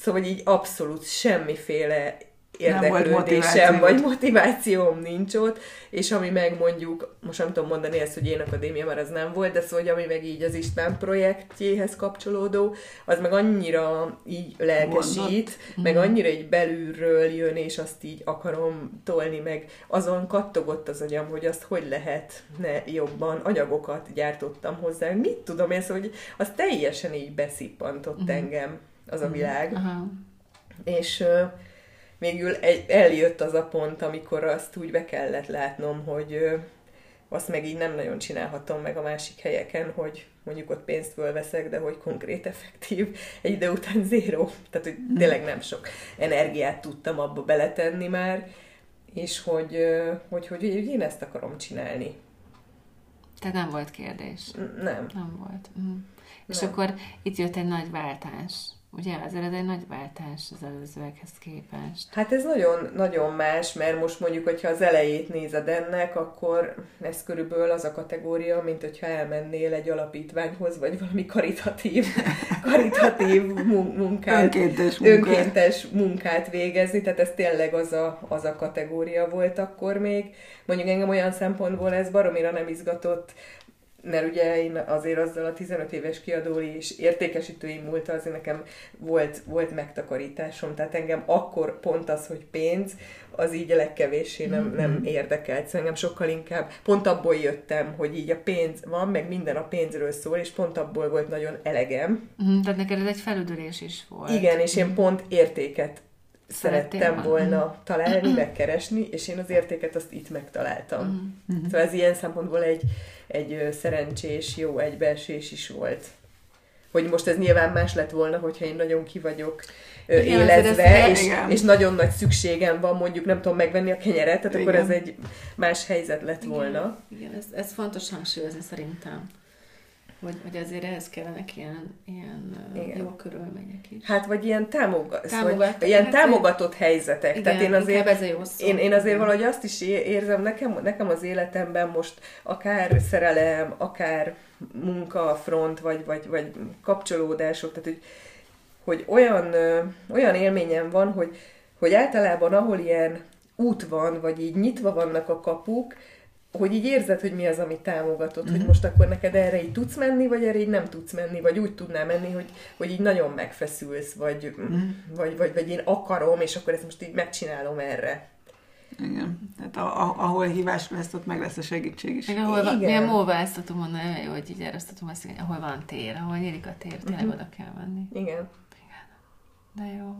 S3: Szóval így abszolút semmiféle érdeklődésem vagy motivációm nincs ott, és ami meg mondjuk, most nem tudom mondani ezt, hogy én akadémia, mert az nem volt, de szóval, ami meg így az István projektjéhez kapcsolódó, az meg annyira így lelkesít, mm. meg annyira így belülről jön, és azt így akarom tolni, meg azon kattogott az agyam, hogy azt hogy lehetne jobban, anyagokat gyártottam hozzá, mit tudom én, szóval, hogy az teljesen így beszippantott mm. engem az a mhm. világ. Mm. És végül egy, eljött az a pont, amikor azt úgy be kellett látnom, hogy ö, azt meg így nem nagyon csinálhatom meg a másik helyeken, hogy mondjuk ott pénzt fölveszek, de hogy konkrét, effektív, egy idő után zéro. Tehát, hogy mm. tényleg nem sok energiát tudtam abba beletenni már, és hogy, hogy, hogy, hogy én ezt akarom csinálni.
S1: Tehát nem volt kérdés.
S3: Nem.
S1: Nem volt. Mm. És nem. akkor itt jött egy nagy váltás. Ugye azért egy nagy váltás az előzőekhez képest.
S3: Hát ez nagyon, nagyon más, mert most mondjuk, hogyha az elejét nézed ennek, akkor ez körülbelül az a kategória, mint hogyha elmennél egy alapítványhoz, vagy valami karitatív, karitatív munkát,
S2: önkéntes munkát.
S3: önkéntes munkát végezni, tehát ez tényleg az a, az a kategória volt akkor még. Mondjuk engem olyan szempontból ez baromira nem izgatott, mert ugye én azért azzal a 15 éves kiadói és értékesítői múlt azért nekem volt, volt megtakarításom, tehát engem akkor pont az, hogy pénz, az így a legkevéssé nem, mm-hmm. nem érdekelt. Szóval engem sokkal inkább, pont abból jöttem, hogy így a pénz van, meg minden a pénzről szól, és pont abból volt nagyon elegem.
S1: Mm, tehát neked ez egy felüdülés is volt.
S3: Igen, és én mhm. pont értéket szerettem volna mm. találni, megkeresni, és én az értéket azt itt megtaláltam. Mm. Szóval ez ilyen szempontból egy, egy szerencsés, jó egybeesés is volt. hogy most ez nyilván más lett volna, hogyha én nagyon ki vagyok igen, élezve, és, és nagyon nagy szükségem van mondjuk, nem tudom megvenni a kenyeret, tehát igen. akkor ez egy más helyzet lett
S1: igen.
S3: volna.
S1: Igen, ez, ez fontos hangsúlyozni szerintem. Hogy, hogy azért ehhez kellenek ilyen, ilyen Igen. jó körülmények is.
S3: Hát, vagy ilyen, támogat, Támogat, vagy, ilyen hát, támogatott helyzetek.
S1: Igen,
S3: Tehát én azért,
S1: ez a jó szó.
S3: Én, én azért valahogy azt is érzem, nekem, nekem az életemben most akár szerelem, akár munka, front, vagy, vagy, vagy kapcsolódások, tehát hogy, hogy olyan, olyan élményem van, hogy, hogy általában ahol ilyen út van, vagy így nyitva vannak a kapuk, hogy így érzed, hogy mi az, ami támogatott, mm-hmm. hogy mhm. most akkor neked erre így tudsz menni, vagy erre így nem tudsz menni, vagy úgy tudnál menni, hogy, hogy így nagyon megfeszülsz, vagy, mm-hmm. vagy, vagy, vagy én akarom, és akkor ezt most így megcsinálom erre.
S2: Igen. Tehát a, a, ahol hívás lesz, ott meg lesz a segítség is.
S1: Igen, ahol van, milyen móva ezt tudom mondani, jó, hogy így erőztetem azt, hogy ahol van tér, ahol nyílik a tér, tényleg uh-huh. oda kell menni.
S3: Igen. Igen.
S1: De jó.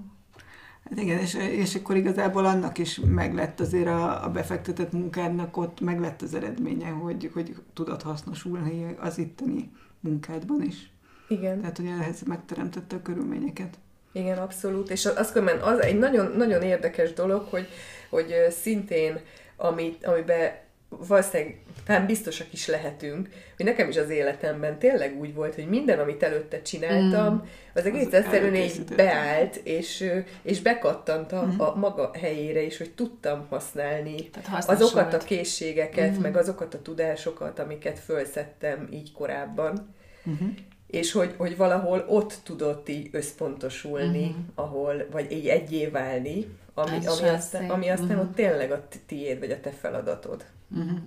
S2: Hát igen, és, és akkor igazából annak is meglett azért a, a befektetett munkádnak, ott meglett az eredménye, hogy, hogy tudod hasznosulni az itteni munkádban is.
S3: Igen.
S2: Tehát, hogy ehhez megteremtette a körülményeket.
S3: Igen, abszolút. És az az egy nagyon, nagyon érdekes dolog, hogy, hogy szintén, amit, amiben valószínűleg talán biztosak is lehetünk, hogy nekem is az életemben tényleg úgy volt, hogy minden, amit előtte csináltam, mm. az egész az egyszerűen így beállt, és, és bekattant a, mm. a maga helyére is, hogy tudtam használni azokat volt. a készségeket, mm. meg azokat a tudásokat, amiket fölszedtem így korábban. Mm-hmm és hogy, hogy valahol ott tudott így összpontosulni, uh-huh. ahol, vagy így egyé válni, ami, ami aztán, ami aztán uh-huh. ott tényleg a tiéd, vagy a te feladatod. Uh-huh.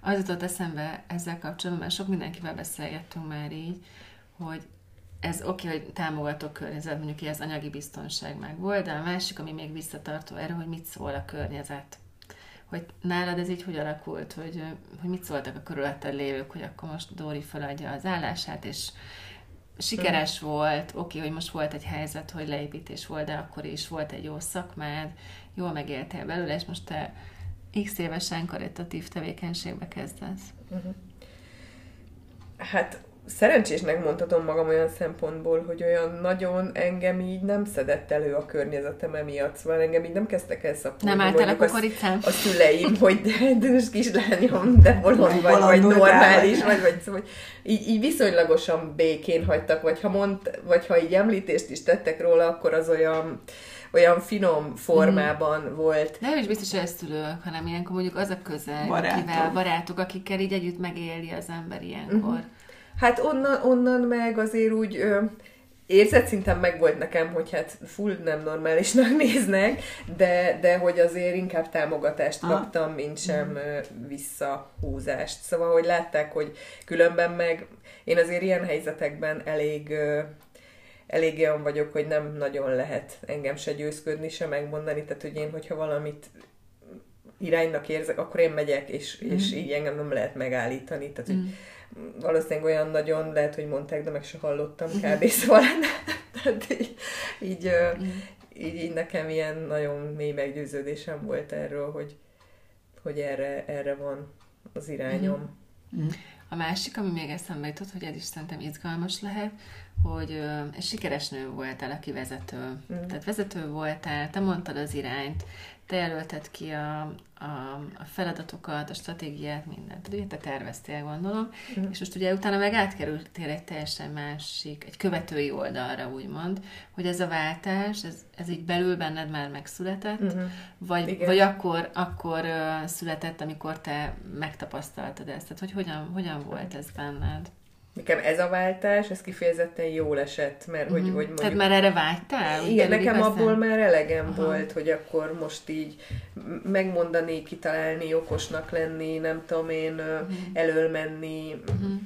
S1: Az jutott eszembe ezzel kapcsolatban, mert sok mindenkivel beszélgettünk már így, hogy ez oké, okay, hogy támogató környezet, mondjuk az anyagi biztonság meg volt, de a másik, ami még visszatartó erre, hogy mit szól a környezet. Hogy nálad ez így hogy alakult, hogy, hogy mit szóltak a körülötted lévők, hogy akkor most Dóri feladja az állását, és sikeres volt, oké, okay, hogy most volt egy helyzet, hogy leépítés volt, de akkor is volt egy jó szakmád, jól megéltél belőle, és most te x évesen karitatív tevékenységbe kezdesz? Uh-huh.
S3: Hát szerencsésnek mondhatom magam olyan szempontból, hogy olyan nagyon engem így nem szedett elő a környezetem emiatt, szóval engem így nem kezdtek el szapulni.
S1: Nem álltál a kukoricán?
S3: A szüleim, hogy de dős kislányom, de bolond vagy, vagy normális, vagy, vagy szóval így, így viszonylagosan békén hagytak, vagy ha, mond, vagy ha így említést is tettek róla, akkor az olyan olyan finom formában mm. volt.
S1: Nem is biztos, hogy ezt szülők, hanem ilyenkor mondjuk az a közel, barátok. Kivel, barátok, akikkel így együtt megéli az ember ilyenkor. Mm.
S3: Hát onnan, onnan meg azért úgy ö, érzet szinten meg volt nekem, hogy hát full nem normálisnak néznek, de, de hogy azért inkább támogatást Aha. kaptam, mint sem mm. visszahúzást. Szóval, hogy látták, hogy különben meg én azért ilyen helyzetekben elég elég olyan vagyok, hogy nem nagyon lehet engem se győzködni, se megmondani, tehát hogy én, hogyha valamit iránynak érzek, akkor én megyek, és, mm. és így engem nem lehet megállítani. Tehát, hogy mm. valószínűleg olyan nagyon lehet, hogy mondták, de meg se hallottam kb. Szóval, tehát így, így, mm. így, így, nekem ilyen nagyon mély meggyőződésem volt erről, hogy, hogy erre, erre van az irányom.
S1: Mm. A másik, ami még eszembe jutott, hogy ez is szerintem izgalmas lehet, hogy egy sikeres nő voltál, aki vezető. Mm. Tehát vezető voltál, te mondtad az irányt, te jelölted ki a, a, a feladatokat, a stratégiát, mindent. Ugye te terveztél, gondolom. Mm. És most ugye utána meg átkerültél egy teljesen másik, egy követői oldalra, úgymond, hogy ez a váltás, ez, ez így belül benned már megszületett, mm-hmm. vagy, vagy akkor, akkor született, amikor te megtapasztaltad ezt. Tehát, hogy hogyan, hogyan volt ez benned?
S3: Nekem ez a váltás, ez kifejezetten jól esett, mert hogy, mm-hmm. hogy mondjuk...
S1: Tehát már erre vágytál?
S3: Igen, nekem igazán? abból már elegem Aha. volt, hogy akkor most így megmondani, kitalálni, okosnak lenni, nem tudom én, mm-hmm. elől menni, mm-hmm.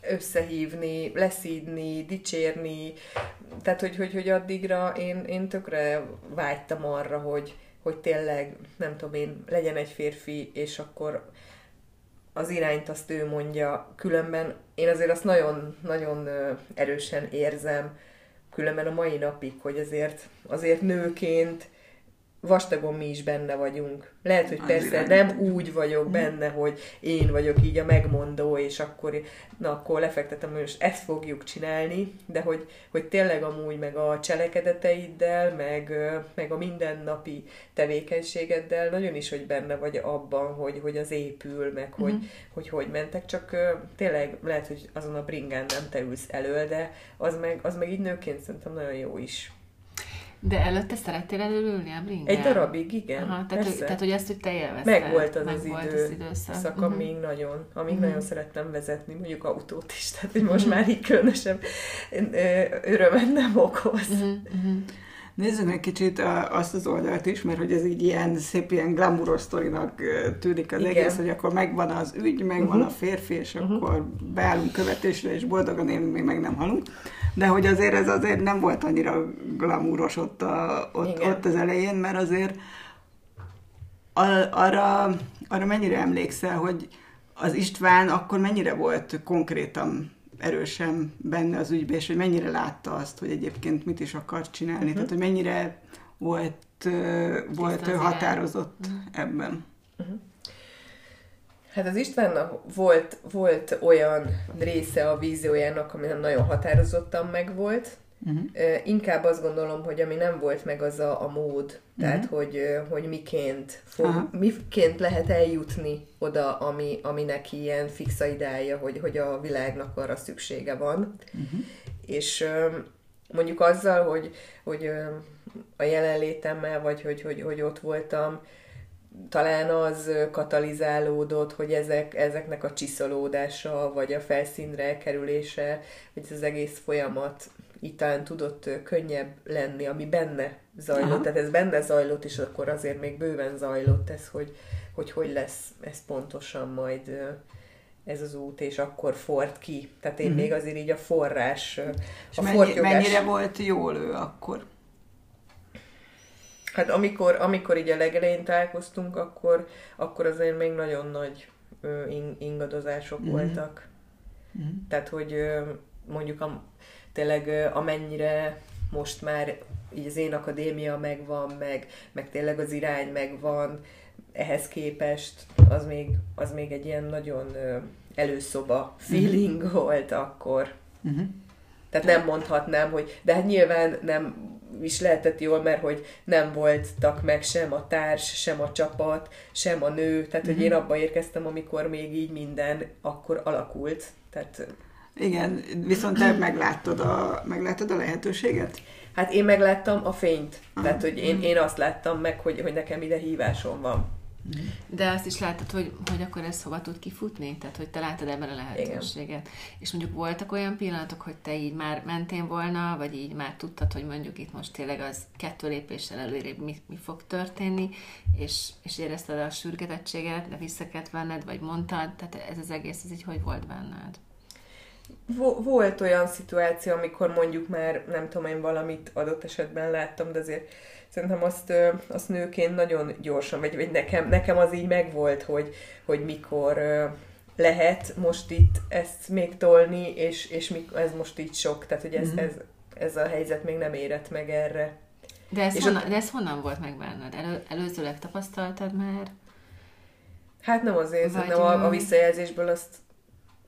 S3: összehívni, leszídni, dicsérni, tehát hogy, hogy, hogy addigra én, én tökre vágytam arra, hogy, hogy tényleg, nem tudom én, legyen egy férfi, és akkor az irányt azt ő mondja, különben. Én azért azt nagyon-nagyon erősen érzem, különben a mai napig, hogy azért, azért nőként vastagon mi is benne vagyunk. Lehet, hogy persze nem úgy vagyok benne, hogy én vagyok így a megmondó, és akkor, na akkor lefektetem, hogy most ezt fogjuk csinálni, de hogy, hogy tényleg amúgy meg a cselekedeteiddel, meg, meg a mindennapi tevékenységeddel nagyon is, hogy benne vagy abban, hogy, hogy az épül, meg hogy, mm. hogy hogy mentek, csak tényleg lehet, hogy azon a bringán nem te ülsz elől, de az meg, az meg így nőként szerintem nagyon jó is.
S1: De előtte szerettél elülni a bringán?
S3: Egy darabig, igen. Aha,
S1: tehát, hogy, tehát, hogy ezt, hogy te élvezted.
S3: Meg volt az meg az, volt idő, az időszak. Uh-huh. nagyon, amíg uh-huh. nagyon szerettem vezetni, mondjuk autót is, tehát hogy most uh-huh. már így különösebb örömet nem okoz. Uh-huh. Uh-huh.
S2: Nézzük meg kicsit azt az oldalt is, mert hogy ez így ilyen szép, ilyen glamouros sztorinak tűnik az Igen. egész, hogy akkor megvan az ügy, megvan uh-huh. a férfi, és uh-huh. akkor beállunk követésre, és boldogan élünk, még meg nem halunk. De hogy azért ez azért nem volt annyira glamouros ott, a, ott, ott az elején, mert azért arra, arra mennyire emlékszel, hogy az István akkor mennyire volt konkrétan erősen benne az ügyben, és hogy mennyire látta azt, hogy egyébként mit is akar csinálni, uh-huh. tehát hogy mennyire volt, uh, volt ő határozott uh-huh. ebben. Uh-huh.
S3: Hát az Istvánnak volt, volt olyan része a víziójának, ami nagyon határozottan megvolt, Uh-huh. Inkább azt gondolom, hogy ami nem volt meg az a, a mód, tehát uh-huh. hogy, hogy miként, fog, miként lehet eljutni oda, ami, ami neki ilyen fixa ideája, hogy, hogy a világnak arra szüksége van. Uh-huh. És mondjuk azzal, hogy, hogy a jelenlétemmel, vagy hogy, hogy, hogy ott voltam, talán az katalizálódott, hogy ezek, ezeknek a csiszolódása, vagy a felszínre kerülése, vagy az egész folyamat így talán tudott könnyebb lenni, ami benne zajlott. Aha. Tehát ez benne zajlott, és akkor azért még bőven zajlott ez, hogy hogy, hogy lesz ez pontosan majd ez az út, és akkor ford ki. Tehát én mm-hmm. még azért így a forrás,
S2: és a mennyi, mennyire volt jól ő akkor?
S3: Hát amikor, amikor így a legelején találkoztunk, akkor, akkor azért még nagyon nagy ingadozások mm-hmm. voltak. Mm-hmm. Tehát, hogy mondjuk a, tényleg amennyire most már így az én akadémia megvan, meg, meg tényleg az irány megvan, ehhez képest az még, az még egy ilyen nagyon előszoba feeling uh-huh. volt akkor. Uh-huh. Tehát nem mondhatnám, hogy de hát nyilván nem is lehetett jól, mert hogy nem voltak meg sem a társ, sem a csapat, sem a nő, tehát uh-huh. hogy én abba érkeztem, amikor még így minden akkor alakult. Tehát
S2: igen, viszont te megláttad a, megláttad a lehetőséget?
S3: Hát én megláttam a fényt. Aha. Tehát, hogy én, én azt láttam meg, hogy, hogy nekem ide hívásom van.
S1: De azt is láttad, hogy, hogy akkor ez hova tud kifutni? Tehát, hogy te láttad ebben a lehetőséget. Igen. És mondjuk voltak olyan pillanatok, hogy te így már mentél volna, vagy így már tudtad, hogy mondjuk itt most tényleg az kettő lépéssel előrébb mi, mi fog történni, és, és érezted a sürgetettséget, de vissza kellett venned, vagy mondtad, tehát ez az egész, ez így hogy volt benned?
S3: Volt olyan szituáció, amikor mondjuk már nem tudom én valamit adott esetben láttam, de azért szerintem azt, azt nőként nagyon gyorsan, vagy, vagy nekem, nekem az így megvolt, hogy, hogy mikor lehet most itt ezt még tolni, és, és ez most így sok, tehát hogy ez, mm-hmm. ez, ez a helyzet még nem érett meg erre.
S1: De ez, honnan, ott... de ez honnan volt meg benned? Elő, előzőleg tapasztaltad már?
S3: Hát nem azért, Vagy... nem a, a visszajelzésből azt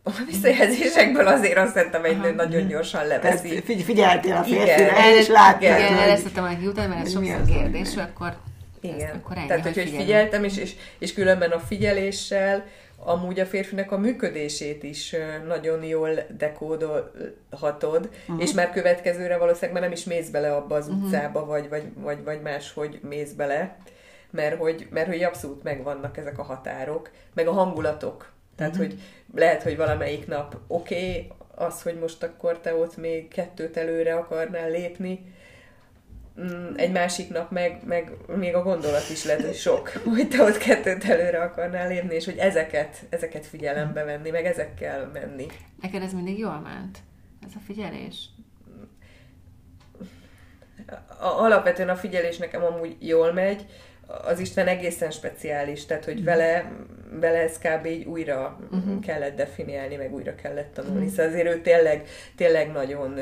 S3: a visszajelzésekből azért azt szerintem egy nő nagyon gyorsan leveszi.
S2: Figy- figyeltél a férfire, és láttad.
S1: Igen, erre szerettem volna kiutalni, mert ez sokszor kérdés, akkor
S3: igen. akkor ennyi, Tehát, hogy, hogy figyeltem, és, és, és különben a figyeléssel amúgy a férfinek a működését is nagyon jól dekódolhatod, uh-huh. és már következőre valószínűleg már nem is mész bele abba az uh-huh. utcába, vagy, vagy, vagy, vagy máshogy mész bele, mert hogy, mert hogy abszolút megvannak ezek a határok, meg a hangulatok. Tehát, uh-huh. hogy lehet, hogy valamelyik nap oké, okay, az, hogy most akkor te ott még kettőt előre akarnál lépni, mm, egy másik nap meg, meg még a gondolat is lehet, hogy sok, hogy te ott kettőt előre akarnál lépni, és hogy ezeket, ezeket figyelembe venni, meg ezekkel menni.
S1: Neked ez mindig jól ment? Ez a figyelés?
S3: A, alapvetően a figyelés nekem amúgy jól megy, az Isten egészen speciális, tehát hogy vele, vele ez kb. így újra uh-huh. kellett definiálni, meg újra kellett tanulni. Uh-huh. Szóval azért ő tényleg, tényleg nagyon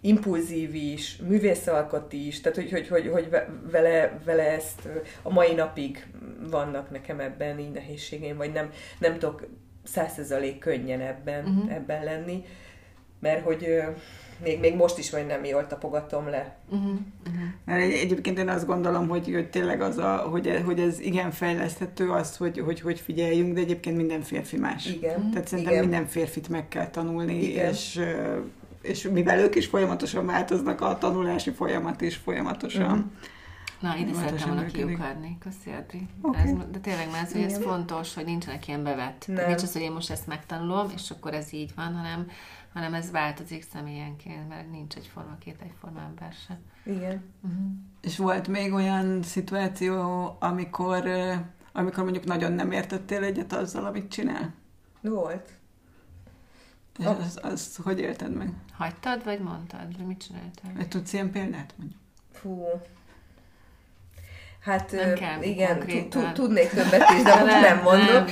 S3: impulzív is, művészalkot is, tehát hogy, hogy, hogy, hogy vele, vele ezt a mai napig vannak nekem ebben így nehézségeim, vagy nem, nem tudok százszerzalék könnyen ebben, uh-huh. ebben lenni, mert hogy még, még most is vagy nem jól tapogatom le. Uh-huh.
S2: Uh-huh. Egyébként én azt gondolom, hogy, hogy tényleg az, a, hogy, hogy ez igen fejleszthető az, hogy, hogy, hogy figyeljünk, de egyébként minden férfi más.
S3: Igen.
S2: Tehát szerintem igen. minden férfit meg kell tanulni, igen. és és mivel ők is folyamatosan változnak, a tanulási folyamat is folyamatosan. Uh-huh.
S1: Na, ide szerettem volna kiukadni. Köszi, Adri. Okay. Ez, de tényleg már ez, hogy ez fontos, hogy nincsenek ilyen bevett. Nem. nincs az, hogy én most ezt megtanulom, és akkor ez így van, hanem, hanem ez változik személyenként, mert nincs egy forma, két egyforma ember se.
S3: Igen. Uh-huh.
S2: És volt még olyan szituáció, amikor, amikor mondjuk nagyon nem értettél egyet azzal, amit csinál?
S3: Volt.
S2: És oh. azt, azt hogy élted meg?
S1: Hagytad, vagy mondtad? Vagy mit csináltál?
S2: Vagy tudsz ilyen példát mondjuk?
S3: Fú. Hát nem kell igen, tudnék többet is, de most nem mondok.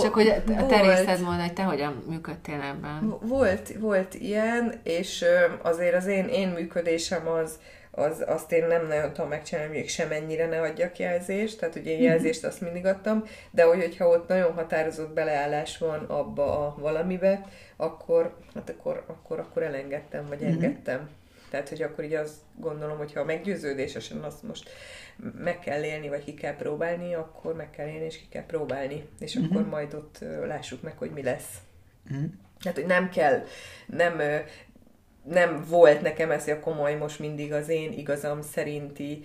S1: Csak hogy a te részed mond, hogy te hogyan működtél ebben.
S3: Volt, volt ilyen, és azért az én, én működésem az, az, azt én nem nagyon tudom megcsinálni, még semennyire ne adjak jelzést, tehát ugye én mhm. jelzést azt mindig adtam, de hogy, hogyha ott nagyon határozott beleállás van abba a valamibe, akkor, hát akkor, akkor, akkor elengedtem, vagy mhm. engedtem. Tehát, hogy akkor így azt gondolom, hogyha meggyőződésesen azt most meg kell élni, vagy ki kell próbálni, akkor meg kell élni, és ki kell próbálni. És uh-huh. akkor majd ott lássuk meg, hogy mi lesz. Uh-huh. Tehát, hogy nem kell, nem nem volt nekem ez a komoly most mindig az én igazam szerinti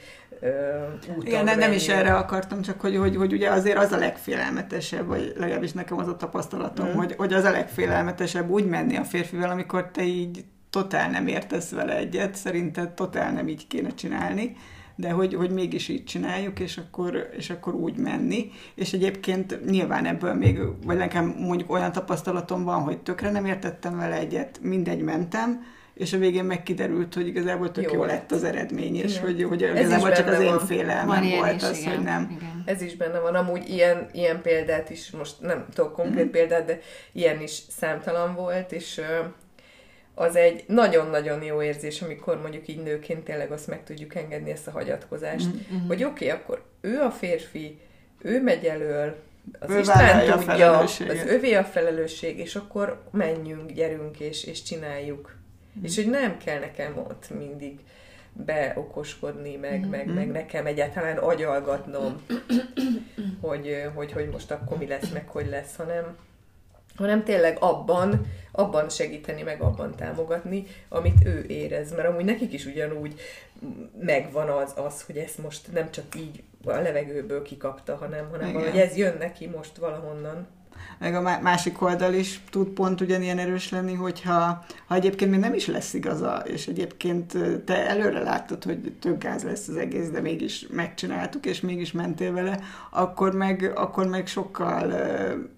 S3: úton
S2: Igen, nem, nem is erre akartam, csak hogy, hogy, hogy ugye azért az a legfélelmetesebb, vagy legalábbis nekem az a tapasztalatom, mm. hogy, hogy az a legfélelmetesebb úgy menni a férfivel, amikor te így totál nem értesz vele egyet, szerinted totál nem így kéne csinálni, de hogy, hogy mégis így csináljuk, és akkor, és akkor úgy menni. És egyébként nyilván ebből még, vagy nekem mondjuk olyan tapasztalatom van, hogy tökre nem értettem vele egyet, mindegy mentem, és a végén meg kiderült, hogy igazából tök jó, jó lett az eredmény, és igen. hogy, hogy igazából csak az én félelmem volt is, az, igen. hogy nem.
S3: Igen. Ez is benne van. Amúgy ilyen, ilyen példát is, most nem tudok konkrét mm. példát, de ilyen is számtalan volt, és az egy nagyon-nagyon jó érzés, amikor mondjuk így nőként tényleg azt meg tudjuk engedni ezt a hagyatkozást, mm-hmm. hogy oké, okay, akkor ő a férfi, ő megy elől, az ő Isten tudja, az övé a felelősség, és akkor menjünk, gyerünk, és, és csináljuk. Mm. És hogy nem kell nekem ott mindig beokoskodni, meg, mm. meg, meg nekem egyáltalán agyalgatnom, hogy, hogy, hogy most akkor mi lesz, meg hogy lesz, hanem, hanem tényleg abban, abban segíteni, meg abban támogatni, amit ő érez. Mert amúgy nekik is ugyanúgy megvan az, az hogy ezt most nem csak így a levegőből kikapta, hanem, hanem hogy ez jön neki most valahonnan
S2: meg a másik oldal is tud pont ugyanilyen erős lenni, hogyha ha egyébként még nem is lesz igaza, és egyébként te előre láttad, hogy több gáz lesz az egész, de mégis megcsináltuk, és mégis mentél vele, akkor meg, akkor meg sokkal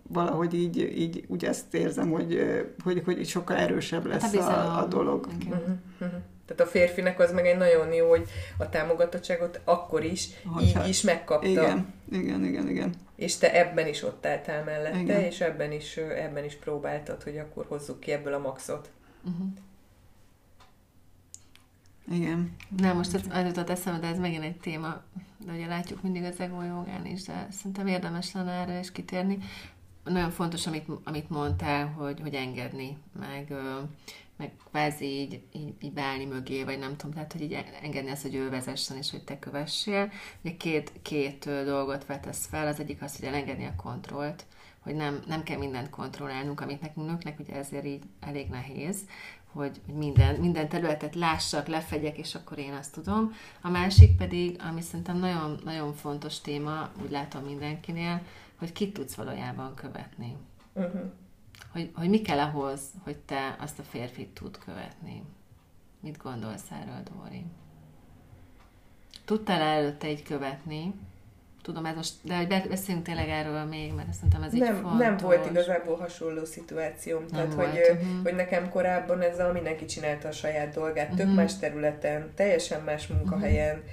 S2: valahogy így, így úgy ezt érzem, hogy, hogy, hogy sokkal erősebb lesz hát a, a, a dolog.
S3: Okay. Uh-huh. Uh-huh. Tehát a férfinek az meg egy nagyon jó, hogy a támogatottságot akkor is, Hogyha, így is megkapta.
S2: Igen, igen, igen, igen.
S3: És te ebben is ott álltál mellette, igen. és ebben is, ebben is próbáltad, hogy akkor hozzuk ki ebből a maxot. Uh-huh.
S2: Igen.
S1: Na, most ez az jutott eszembe, de ez megint egy téma, de ugye látjuk mindig az ego jogán is, de szerintem érdemes lenne erre is kitérni. Nagyon fontos, amit, amit mondtál, hogy, hogy engedni, meg meg kvázi így, így, így beállni mögé, vagy nem tudom, tehát hogy így engedni azt, hogy ő vezessen, és hogy te kövessél. Ugye két, két dolgot vetesz fel, az egyik az, hogy elengedni a kontrollt, hogy nem, nem kell mindent kontrollálnunk, amit nekünk nőknek ugye ezért így elég nehéz, hogy minden, minden területet lássak, lefegyek, és akkor én azt tudom. A másik pedig, ami szerintem nagyon, nagyon fontos téma, úgy látom mindenkinél, hogy kit tudsz valójában követni. Uh-huh hogy, hogy mi kell ahhoz, hogy te azt a férfit tud követni. Mit gondolsz erről, Dóri? Tudtál előtte így követni? Tudom, ez most, de hogy beszéljünk tényleg erről még, mert szerintem ez
S3: nem,
S1: így fontos.
S3: Nem volt igazából hasonló szituációm. Nem Tehát, volt. hogy, uh-huh. hogy nekem korábban ezzel mindenki csinálta a saját dolgát, uh-huh. tök más területen, teljesen más munkahelyen, uh-huh.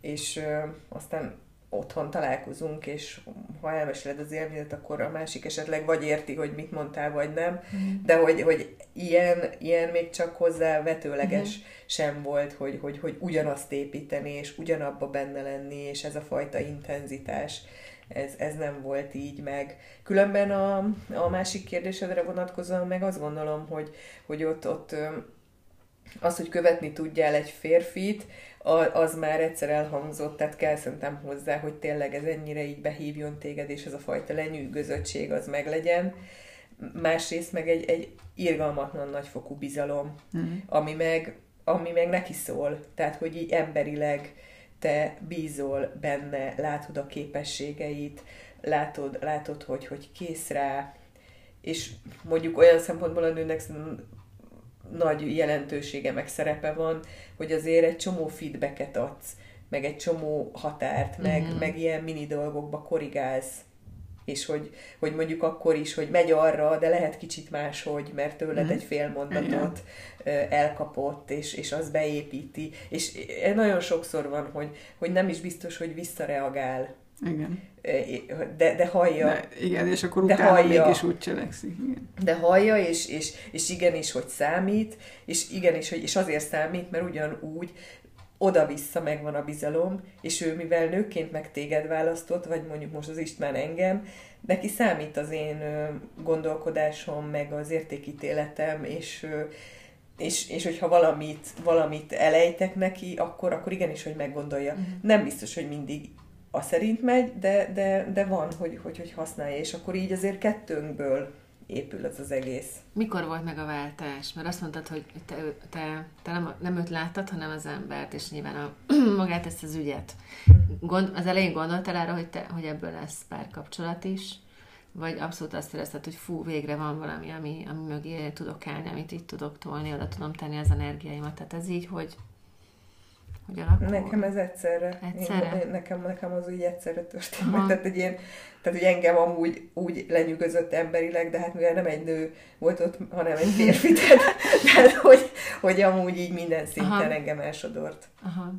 S3: és uh, aztán otthon találkozunk, és ha elmeséled az élményet, akkor a másik esetleg vagy érti, hogy mit mondtál, vagy nem, mm. de hogy, hogy ilyen, ilyen még csak hozzá vetőleges mm. sem volt, hogy, hogy, hogy ugyanazt építeni, és ugyanabba benne lenni, és ez a fajta intenzitás, ez, ez nem volt így meg. Különben a, a másik kérdésedre vonatkozóan meg azt gondolom, hogy, hogy ott, ott az, hogy követni tudjál egy férfit, az már egyszer elhangzott, tehát kell szerintem hozzá, hogy tényleg ez ennyire így behívjon téged, és ez a fajta lenyűgözöttség az meglegyen. Másrészt meg egy, egy irgalmatlan nagyfokú bizalom, mm. ami, meg, ami meg neki szól. Tehát, hogy így emberileg te bízol benne, látod a képességeit, látod, látod hogy, hogy kész rá, és mondjuk olyan szempontból a nőnek nagy jelentősége meg szerepe van, hogy azért egy csomó feedbacket adsz, meg egy csomó határt, meg, mm-hmm. meg ilyen mini dolgokba korrigálsz, és hogy, hogy mondjuk akkor is, hogy megy arra, de lehet kicsit máshogy, mert tőled mm-hmm. egy fél mondatot Igen. elkapott, és, és az beépíti. És nagyon sokszor van, hogy, hogy nem is biztos, hogy visszareagál.
S2: Igen.
S3: De, de hallja. De,
S2: igen, és akkor de utána hallja, mégis úgy cselekszik. Igen.
S3: De hallja, és, és, és igenis, hogy számít, és igenis, hogy és azért számít, mert ugyanúgy oda-vissza megvan a bizalom, és ő, mivel nőként meg téged választott, vagy mondjuk most az István engem, neki számít az én gondolkodásom, meg az értékítéletem, és, és, és hogyha valamit, valamit elejtek neki, akkor, akkor igenis, hogy meggondolja. Uh-huh. Nem biztos, hogy mindig a szerint megy, de, de, de van, hogy, hogy, hogy használja, és akkor így azért kettőnkből épül ez az egész.
S1: Mikor volt meg a váltás? Mert azt mondtad, hogy te, te, te nem, nem őt láttad, hanem az embert, és nyilván a, magát ezt az ügyet. Gond, az elején gondoltál arra, hogy, te, hogy ebből lesz párkapcsolat is? Vagy abszolút azt érezted, hogy fú, végre van valami, ami, ami mögé tudok állni, amit itt tudok tolni, oda tudom tenni az energiáimat. Tehát ez így, hogy
S3: hogy alakul? Nekem ez egyszerre.
S1: Egyszerre?
S3: Én, nekem, nekem az úgy egyszerre történt meg. Tehát, hogy én, tehát, hogy engem amúgy úgy lenyűgözött emberileg, de hát mivel nem egy nő volt ott, hanem egy férfi, tehát, tehát hogy, hogy amúgy így minden szinten Aha. engem elsodort.
S1: Aha.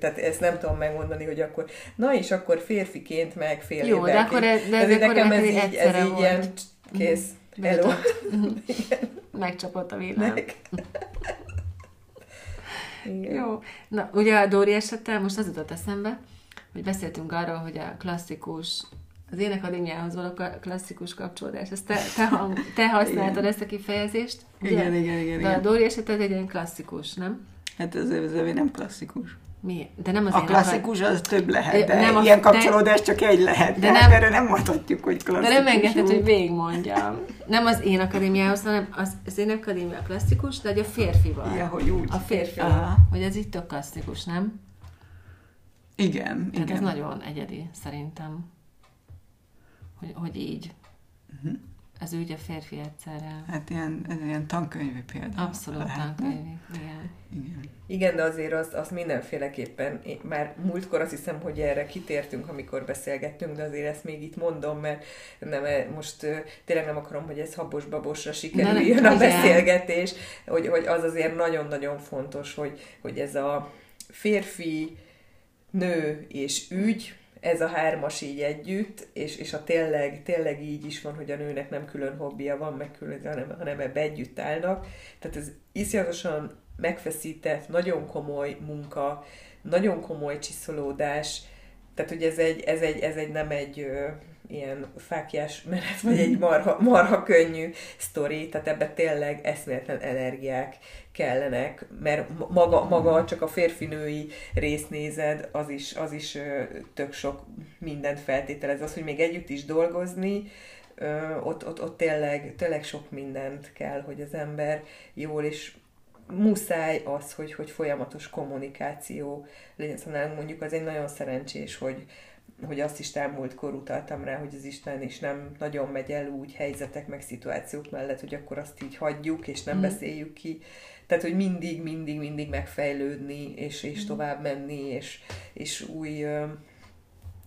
S3: Tehát ezt nem tudom megmondani, hogy akkor, na és akkor férfiként meg fél
S1: Jó, de akkor, de, de, akkor nekem ez így, ez így ilyen
S3: kész. Hello.
S1: Megcsapott a villám. Igen. Jó. Na, ugye a Dóri esettel most az jutott eszembe, hogy beszéltünk arról, hogy a klasszikus az énekadémiához való klasszikus kapcsolódás. Ezt te, te, hang, te használtad igen. ezt a kifejezést?
S2: Ugye? Igen, igen, igen.
S1: De a Dóri eset egy ilyen klasszikus, nem?
S2: Hát ez, ez, ez nem klasszikus.
S1: Mi? De nem az
S2: a klasszikus az több lehet, de nem ilyen a, kapcsolódás de, csak egy lehet. De nem, erre nem mondhatjuk, hogy klasszikus.
S1: De nem engedhet, hogy végigmondjam. Nem az én akadémiához, hanem az, az én akadémia klasszikus, de hogy a férfival.
S2: Ja, hogy úgy.
S1: A férfi. Hogy ez itt a klasszikus, nem?
S2: Igen,
S1: Tehát
S2: igen.
S1: ez nagyon egyedi, szerintem. Hogy, hogy így. Uh-huh. Ez úgy a férfi egyszerre.
S2: Hát ilyen, ilyen tankönyvi példa.
S1: Abszolút lehetne. tankönyvi, igen.
S2: igen.
S3: Igen, de azért azt az mindenféleképpen, én már múltkor azt hiszem, hogy erre kitértünk, amikor beszélgettünk, de azért ezt még itt mondom, mert nem, e, most tényleg nem akarom, hogy ez habos-babosra sikerüljön a beszélgetés, hogy, hogy az azért nagyon-nagyon fontos, hogy, hogy ez a férfi, nő és ügy, ez a hármas így együtt, és, és a tényleg, tényleg így is van, hogy a nőnek nem külön hobbija van, meg külön, hanem, hanem ebbe együtt állnak. Tehát ez iszonyatosan megfeszített, nagyon komoly munka, nagyon komoly csiszolódás, tehát hogy ez egy, ez egy, ez egy nem egy ilyen fákjás menet, vagy egy marha, marha könnyű sztori, tehát ebbe tényleg eszméletlen energiák kellenek, mert maga, maga csak a férfinői részt nézed, az is, az is tök sok mindent feltételez. Az, hogy még együtt is dolgozni, ott, ott, ott tényleg, tényleg sok mindent kell, hogy az ember jól és muszáj az, hogy, hogy folyamatos kommunikáció legyen. Szóval mondjuk az egy nagyon szerencsés, hogy, hogy azt is múltkor utaltam rá, hogy az Isten is nem nagyon megy el úgy helyzetek meg szituációk mellett, hogy akkor azt így hagyjuk, és nem mm. beszéljük ki. Tehát, hogy mindig, mindig, mindig megfejlődni, és, és mm. tovább menni, és, és új ö,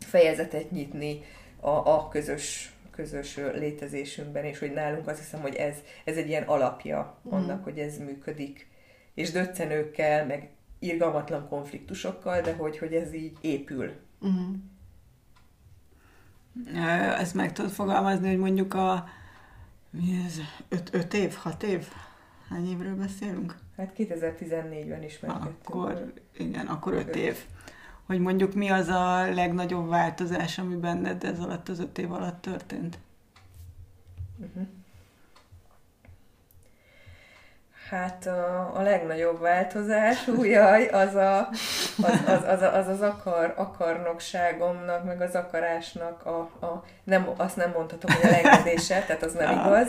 S3: fejezetet nyitni a, a közös közös létezésünkben, és hogy nálunk azt hiszem, hogy ez, ez egy ilyen alapja mm. annak, hogy ez működik. És döccenőkkel, meg irgalmatlan konfliktusokkal, de hogy, hogy ez így épül.
S1: Mm.
S2: Ezt meg tudod fogalmazni, hogy mondjuk a mi ez? Öt, év, hat év? Hány évről beszélünk?
S3: Hát 2014-ben ismerkedtünk.
S2: Akkor, igen, akkor öt év. Hogy mondjuk mi az a legnagyobb változás, ami benned ez alatt az öt év alatt történt? Uh-huh.
S3: Hát a, a legnagyobb változás, újjaj, az a, az, az, az, az, az akar, akarnokságomnak, meg az akarásnak a, a nem, azt nem mondhatom, hogy a lengedése, tehát az nem igaz,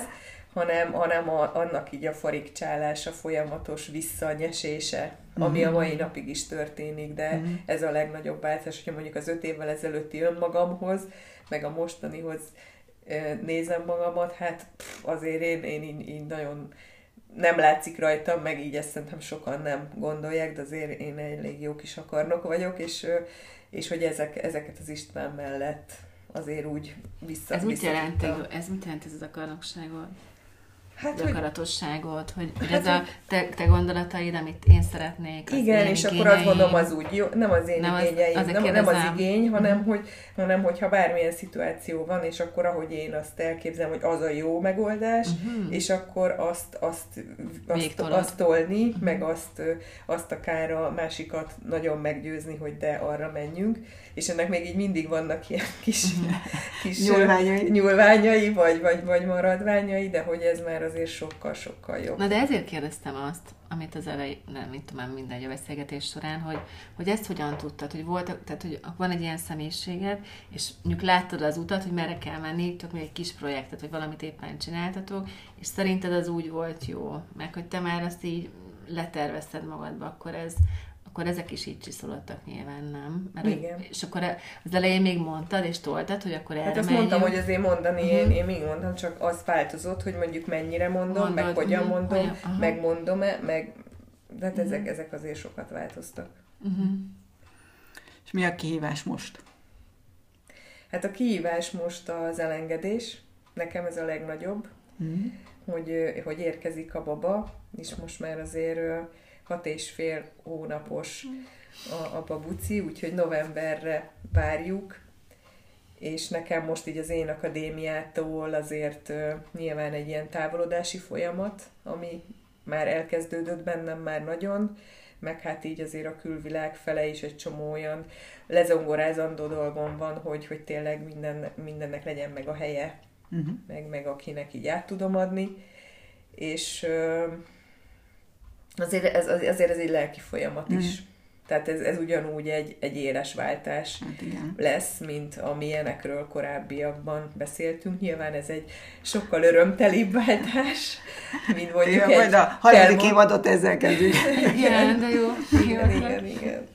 S3: hanem, hanem a, annak így a farigcsálása, folyamatos visszanyesése, ami a mhm. mai napig is történik, de uh-huh. ez a legnagyobb változás, hogyha mondjuk az öt évvel ezelőtti önmagamhoz, meg a mostanihoz nézem magamat, hát pff, azért én, én így, így nagyon nem látszik rajtam, meg így ezt szerintem sokan nem gondolják, de azért én elég jó kis akarnok vagyok, és, és hogy ezek, ezeket az István mellett azért úgy vissza
S1: Ez mit jelent, ez mit jelent ez az akarnokságot? Hát, akaratosságot, hogy, hogy hát, ez a te, te gondolataid, amit én szeretnék.
S3: Igen, és akkor azt mondom, az úgy jó, nem az én nem igényeim, az, nem, nem az igény, hanem, hogy, hanem hogyha bármilyen szituáció van, és akkor ahogy én azt elképzelem, hogy az a jó megoldás, uh-huh. és akkor azt, azt, azt, azt tolni, uh-huh. meg azt, azt akár a másikat nagyon meggyőzni, hogy de arra menjünk, és ennek még így mindig vannak ilyen kis, kis nyúlványai. nyúlványai, vagy, vagy, vagy maradványai, de hogy ez már azért sokkal-sokkal jobb.
S1: Na de ezért kérdeztem azt, amit az elején, nem, mit tudom, mindegy a beszélgetés során, hogy, hogy ezt hogyan tudtad, hogy volt, tehát hogy van egy ilyen személyiséged, és mondjuk láttad az utat, hogy merre kell menni, csak még egy kis projektet, vagy valamit éppen csináltatok, és szerinted az úgy volt jó, meg hogy te már azt így letervezted magadba, akkor ez, akkor ezek is így csiszolottak nyilván, nem?
S3: Mert Igen.
S1: Hogy, és akkor az elején még mondtad, és toltad, hogy akkor erre Hát
S3: azt mondtam, hogy azért mondani, uh-huh. én, én még mondtam, csak az változott, hogy mondjuk mennyire mondom, Mondod, meg hogyan uh-huh. mondom, uh-huh. megmondom-e, meg hát uh-huh. ezek, ezek azért sokat változtak. Uh-huh.
S2: És mi a kihívás most?
S3: Hát a kihívás most az elengedés. Nekem ez a legnagyobb, uh-huh. hogy, hogy érkezik a baba, és most már azért hat és fél hónapos a, a babuci, úgyhogy novemberre várjuk, és nekem most így az én akadémiától azért uh, nyilván egy ilyen távolodási folyamat, ami már elkezdődött bennem már nagyon, meg hát így azért a külvilág fele is egy csomó olyan lezongorázandó dolgom van, hogy, hogy tényleg minden, mindennek legyen meg a helye, uh-huh. meg, meg akinek így át tudom adni, és uh, azért ez, azért ez egy lelki folyamat mm. is. Tehát ez, ez ugyanúgy egy, egy éles váltás hát igen. lesz, mint amilyenekről korábbiakban beszéltünk. Nyilván ez egy sokkal örömtelibb váltás, mint mondjuk igen, egy... Majd
S2: a harmadik évadot ezzel kezdjük.
S1: igen, de jó.
S3: Igen, igen, igen.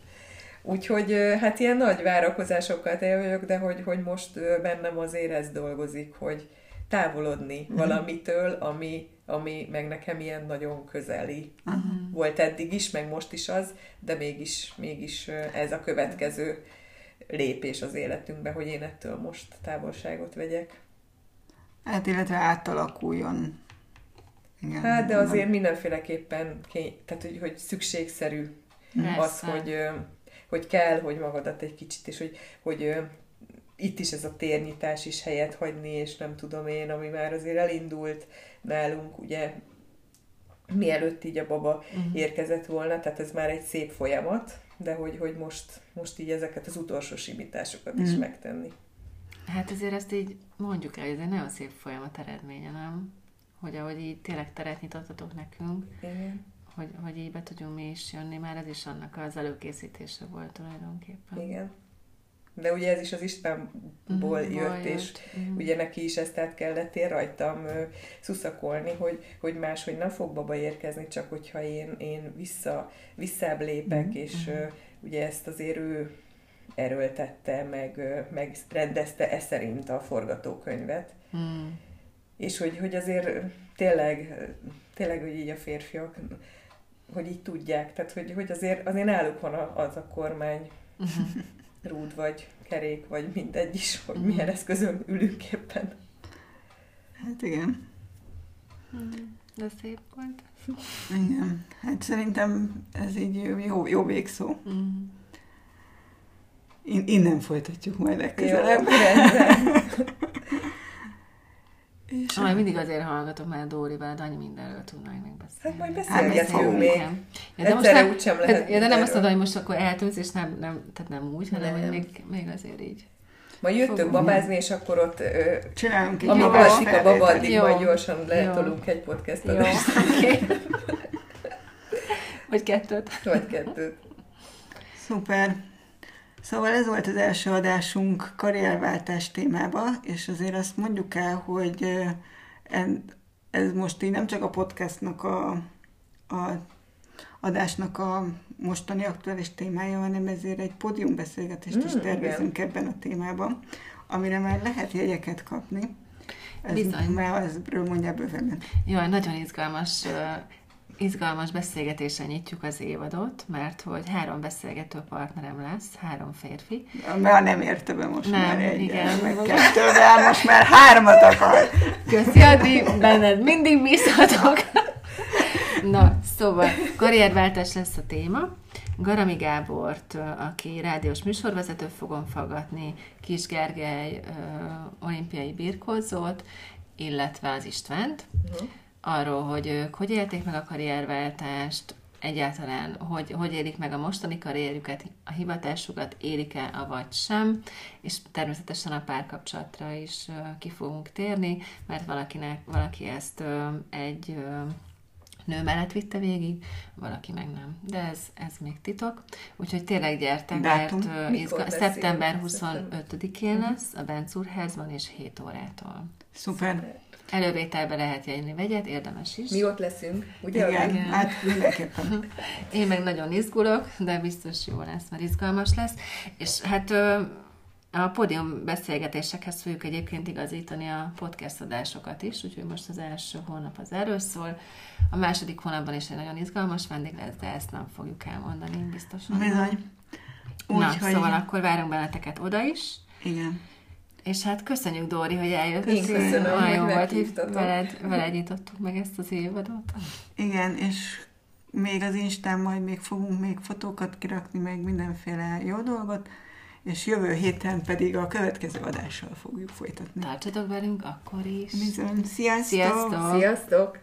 S3: Úgyhogy hát ilyen nagy várakozásokkal te vagyok, de hogy, hogy most bennem azért ez dolgozik, hogy távolodni mm. valamitől, ami, ami meg nekem ilyen nagyon közeli uh-huh. volt eddig is, meg most is az, de mégis, mégis ez a következő lépés az életünkbe, hogy én ettől most távolságot vegyek.
S2: Hát, illetve átalakuljon.
S3: Igen, hát, de azért mindenféleképpen, tehát, hogy, hogy szükségszerű Persze. az, hogy, hogy kell, hogy magadat egy kicsit, és hogy, hogy itt is ez a térnyitás is helyet hagyni, és nem tudom én, ami már azért elindult nálunk, ugye mielőtt így a baba uh-huh. érkezett volna, tehát ez már egy szép folyamat, de hogy, hogy most, most így ezeket az utolsó simításokat uh-huh. is mhm. megtenni.
S1: Hát azért ezt így mondjuk el, ez egy nagyon szép folyamat eredménye, nem? Hogy ahogy így tényleg teret nyitottatok nekünk,
S3: Igen.
S1: Hogy, hogy így be tudjunk mi is jönni, már ez is annak az előkészítése volt tulajdonképpen.
S3: Igen de ugye ez is az Istvánból mm, jött, jött, és mm. ugye neki is ezt át kellett én rajtam ö, szuszakolni, hogy, hogy máshogy nem fog baba érkezni, csak hogyha én, én vissza, visszább lépek, mm. és. Ö, ugye ezt azért ő erőltette, meg, ö, meg rendezte e szerint a forgatókönyvet. Mm. És hogy, hogy azért tényleg, tényleg, hogy így a férfiak, hogy így tudják, tehát hogy, hogy azért, azért náluk van az a kormány, uh-huh rúd, vagy kerék, vagy mindegy is, hogy mm. milyen eszközön ülünk éppen.
S2: Hát igen.
S1: Hmm, de szép volt.
S2: Igen. Hát szerintem ez így jó, jó végszó. Mm. In- innen folytatjuk majd legközelebb.
S1: És ah, mindig azért hallgatom már Dórival, de annyi mindenről tudnánk még
S3: beszélni. Hát majd beszélgetünk még.
S1: Ja, de most nem, sem lehet ja, de nem azt mondom, hogy most akkor eltűnsz, és nem, nem, tehát nem úgy, hanem nem. hogy még, még azért így.
S3: Majd jöttünk babázni, és akkor ott ö,
S2: csinálunk egy
S3: Amíg alszik a baba, addig majd gyorsan letolunk egy podcast adást.
S1: Vagy kettőt.
S3: Vagy kettőt.
S2: Szuper. Szóval ez volt az első adásunk karrierváltás témába, és azért azt mondjuk el, hogy ez most így nem csak a podcastnak a, a adásnak a mostani aktuális témája, hanem ezért egy pódiumbeszélgetést mm, is tervezünk igen. ebben a témában, amire már lehet jegyeket kapni. Ez Bizony. Már azról mondja bőven.
S1: Jaj, nagyon izgalmas izgalmas beszélgetésen nyitjuk az évadot, mert hogy három beszélgető partnerem lesz, három férfi.
S2: Mert nem érte be most nem, már egy, igen. meg kettő, de most már hármat akar.
S1: Köszi, Adi, benned mindig bízhatok. Na, szóval karrierváltás lesz a téma. Garami Gábort, aki rádiós műsorvezető fogom fogadni, Kis Gergely olimpiai birkózót, illetve az Istvánt. Uh-huh arról, hogy ők hogy élték meg a karrierváltást, egyáltalán hogy, hogy élik meg a mostani karrierjüket, a hivatásukat, élik-e, avagy sem, és természetesen a párkapcsolatra is ki fogunk térni, mert valakinek, valaki ezt egy nő mellett vitte végig, valaki meg nem. De ez, ez még titok. Úgyhogy tényleg gyertek, Dátum. mert izga- szeptember 25-én lesz a Bencúrházban, és 7 órától.
S2: Szuper.
S1: Elővételbe lehet jönni vegyet, érdemes is.
S3: Mi ott leszünk,
S2: ugye? Igen, Igen. hát mindenképpen.
S1: Én meg nagyon izgulok, de biztos jó lesz, mert izgalmas lesz. És hát a pódium beszélgetésekhez fogjuk egyébként igazítani a podcast adásokat is, úgyhogy most az első hónap az erről szól. A második hónapban is egy nagyon izgalmas vendég lesz, de ezt nem fogjuk elmondani biztosan.
S2: Bizony.
S1: Úgy, Na, hogy... szóval akkor várunk benneteket oda is.
S2: Igen.
S1: És hát köszönjük, Dóri, hogy eljöttél.
S3: Én köszönöm, hogy
S1: jó volt, hogy veled, veled nyitottuk meg ezt az évadot.
S2: Igen, és még az Instán majd még fogunk még fotókat kirakni, meg mindenféle jó dolgot, és jövő héten pedig a következő adással fogjuk folytatni.
S1: Tartsatok velünk akkor is.
S2: Bizony. Sziasztok!
S1: Sziasztok!
S3: Sziasztok!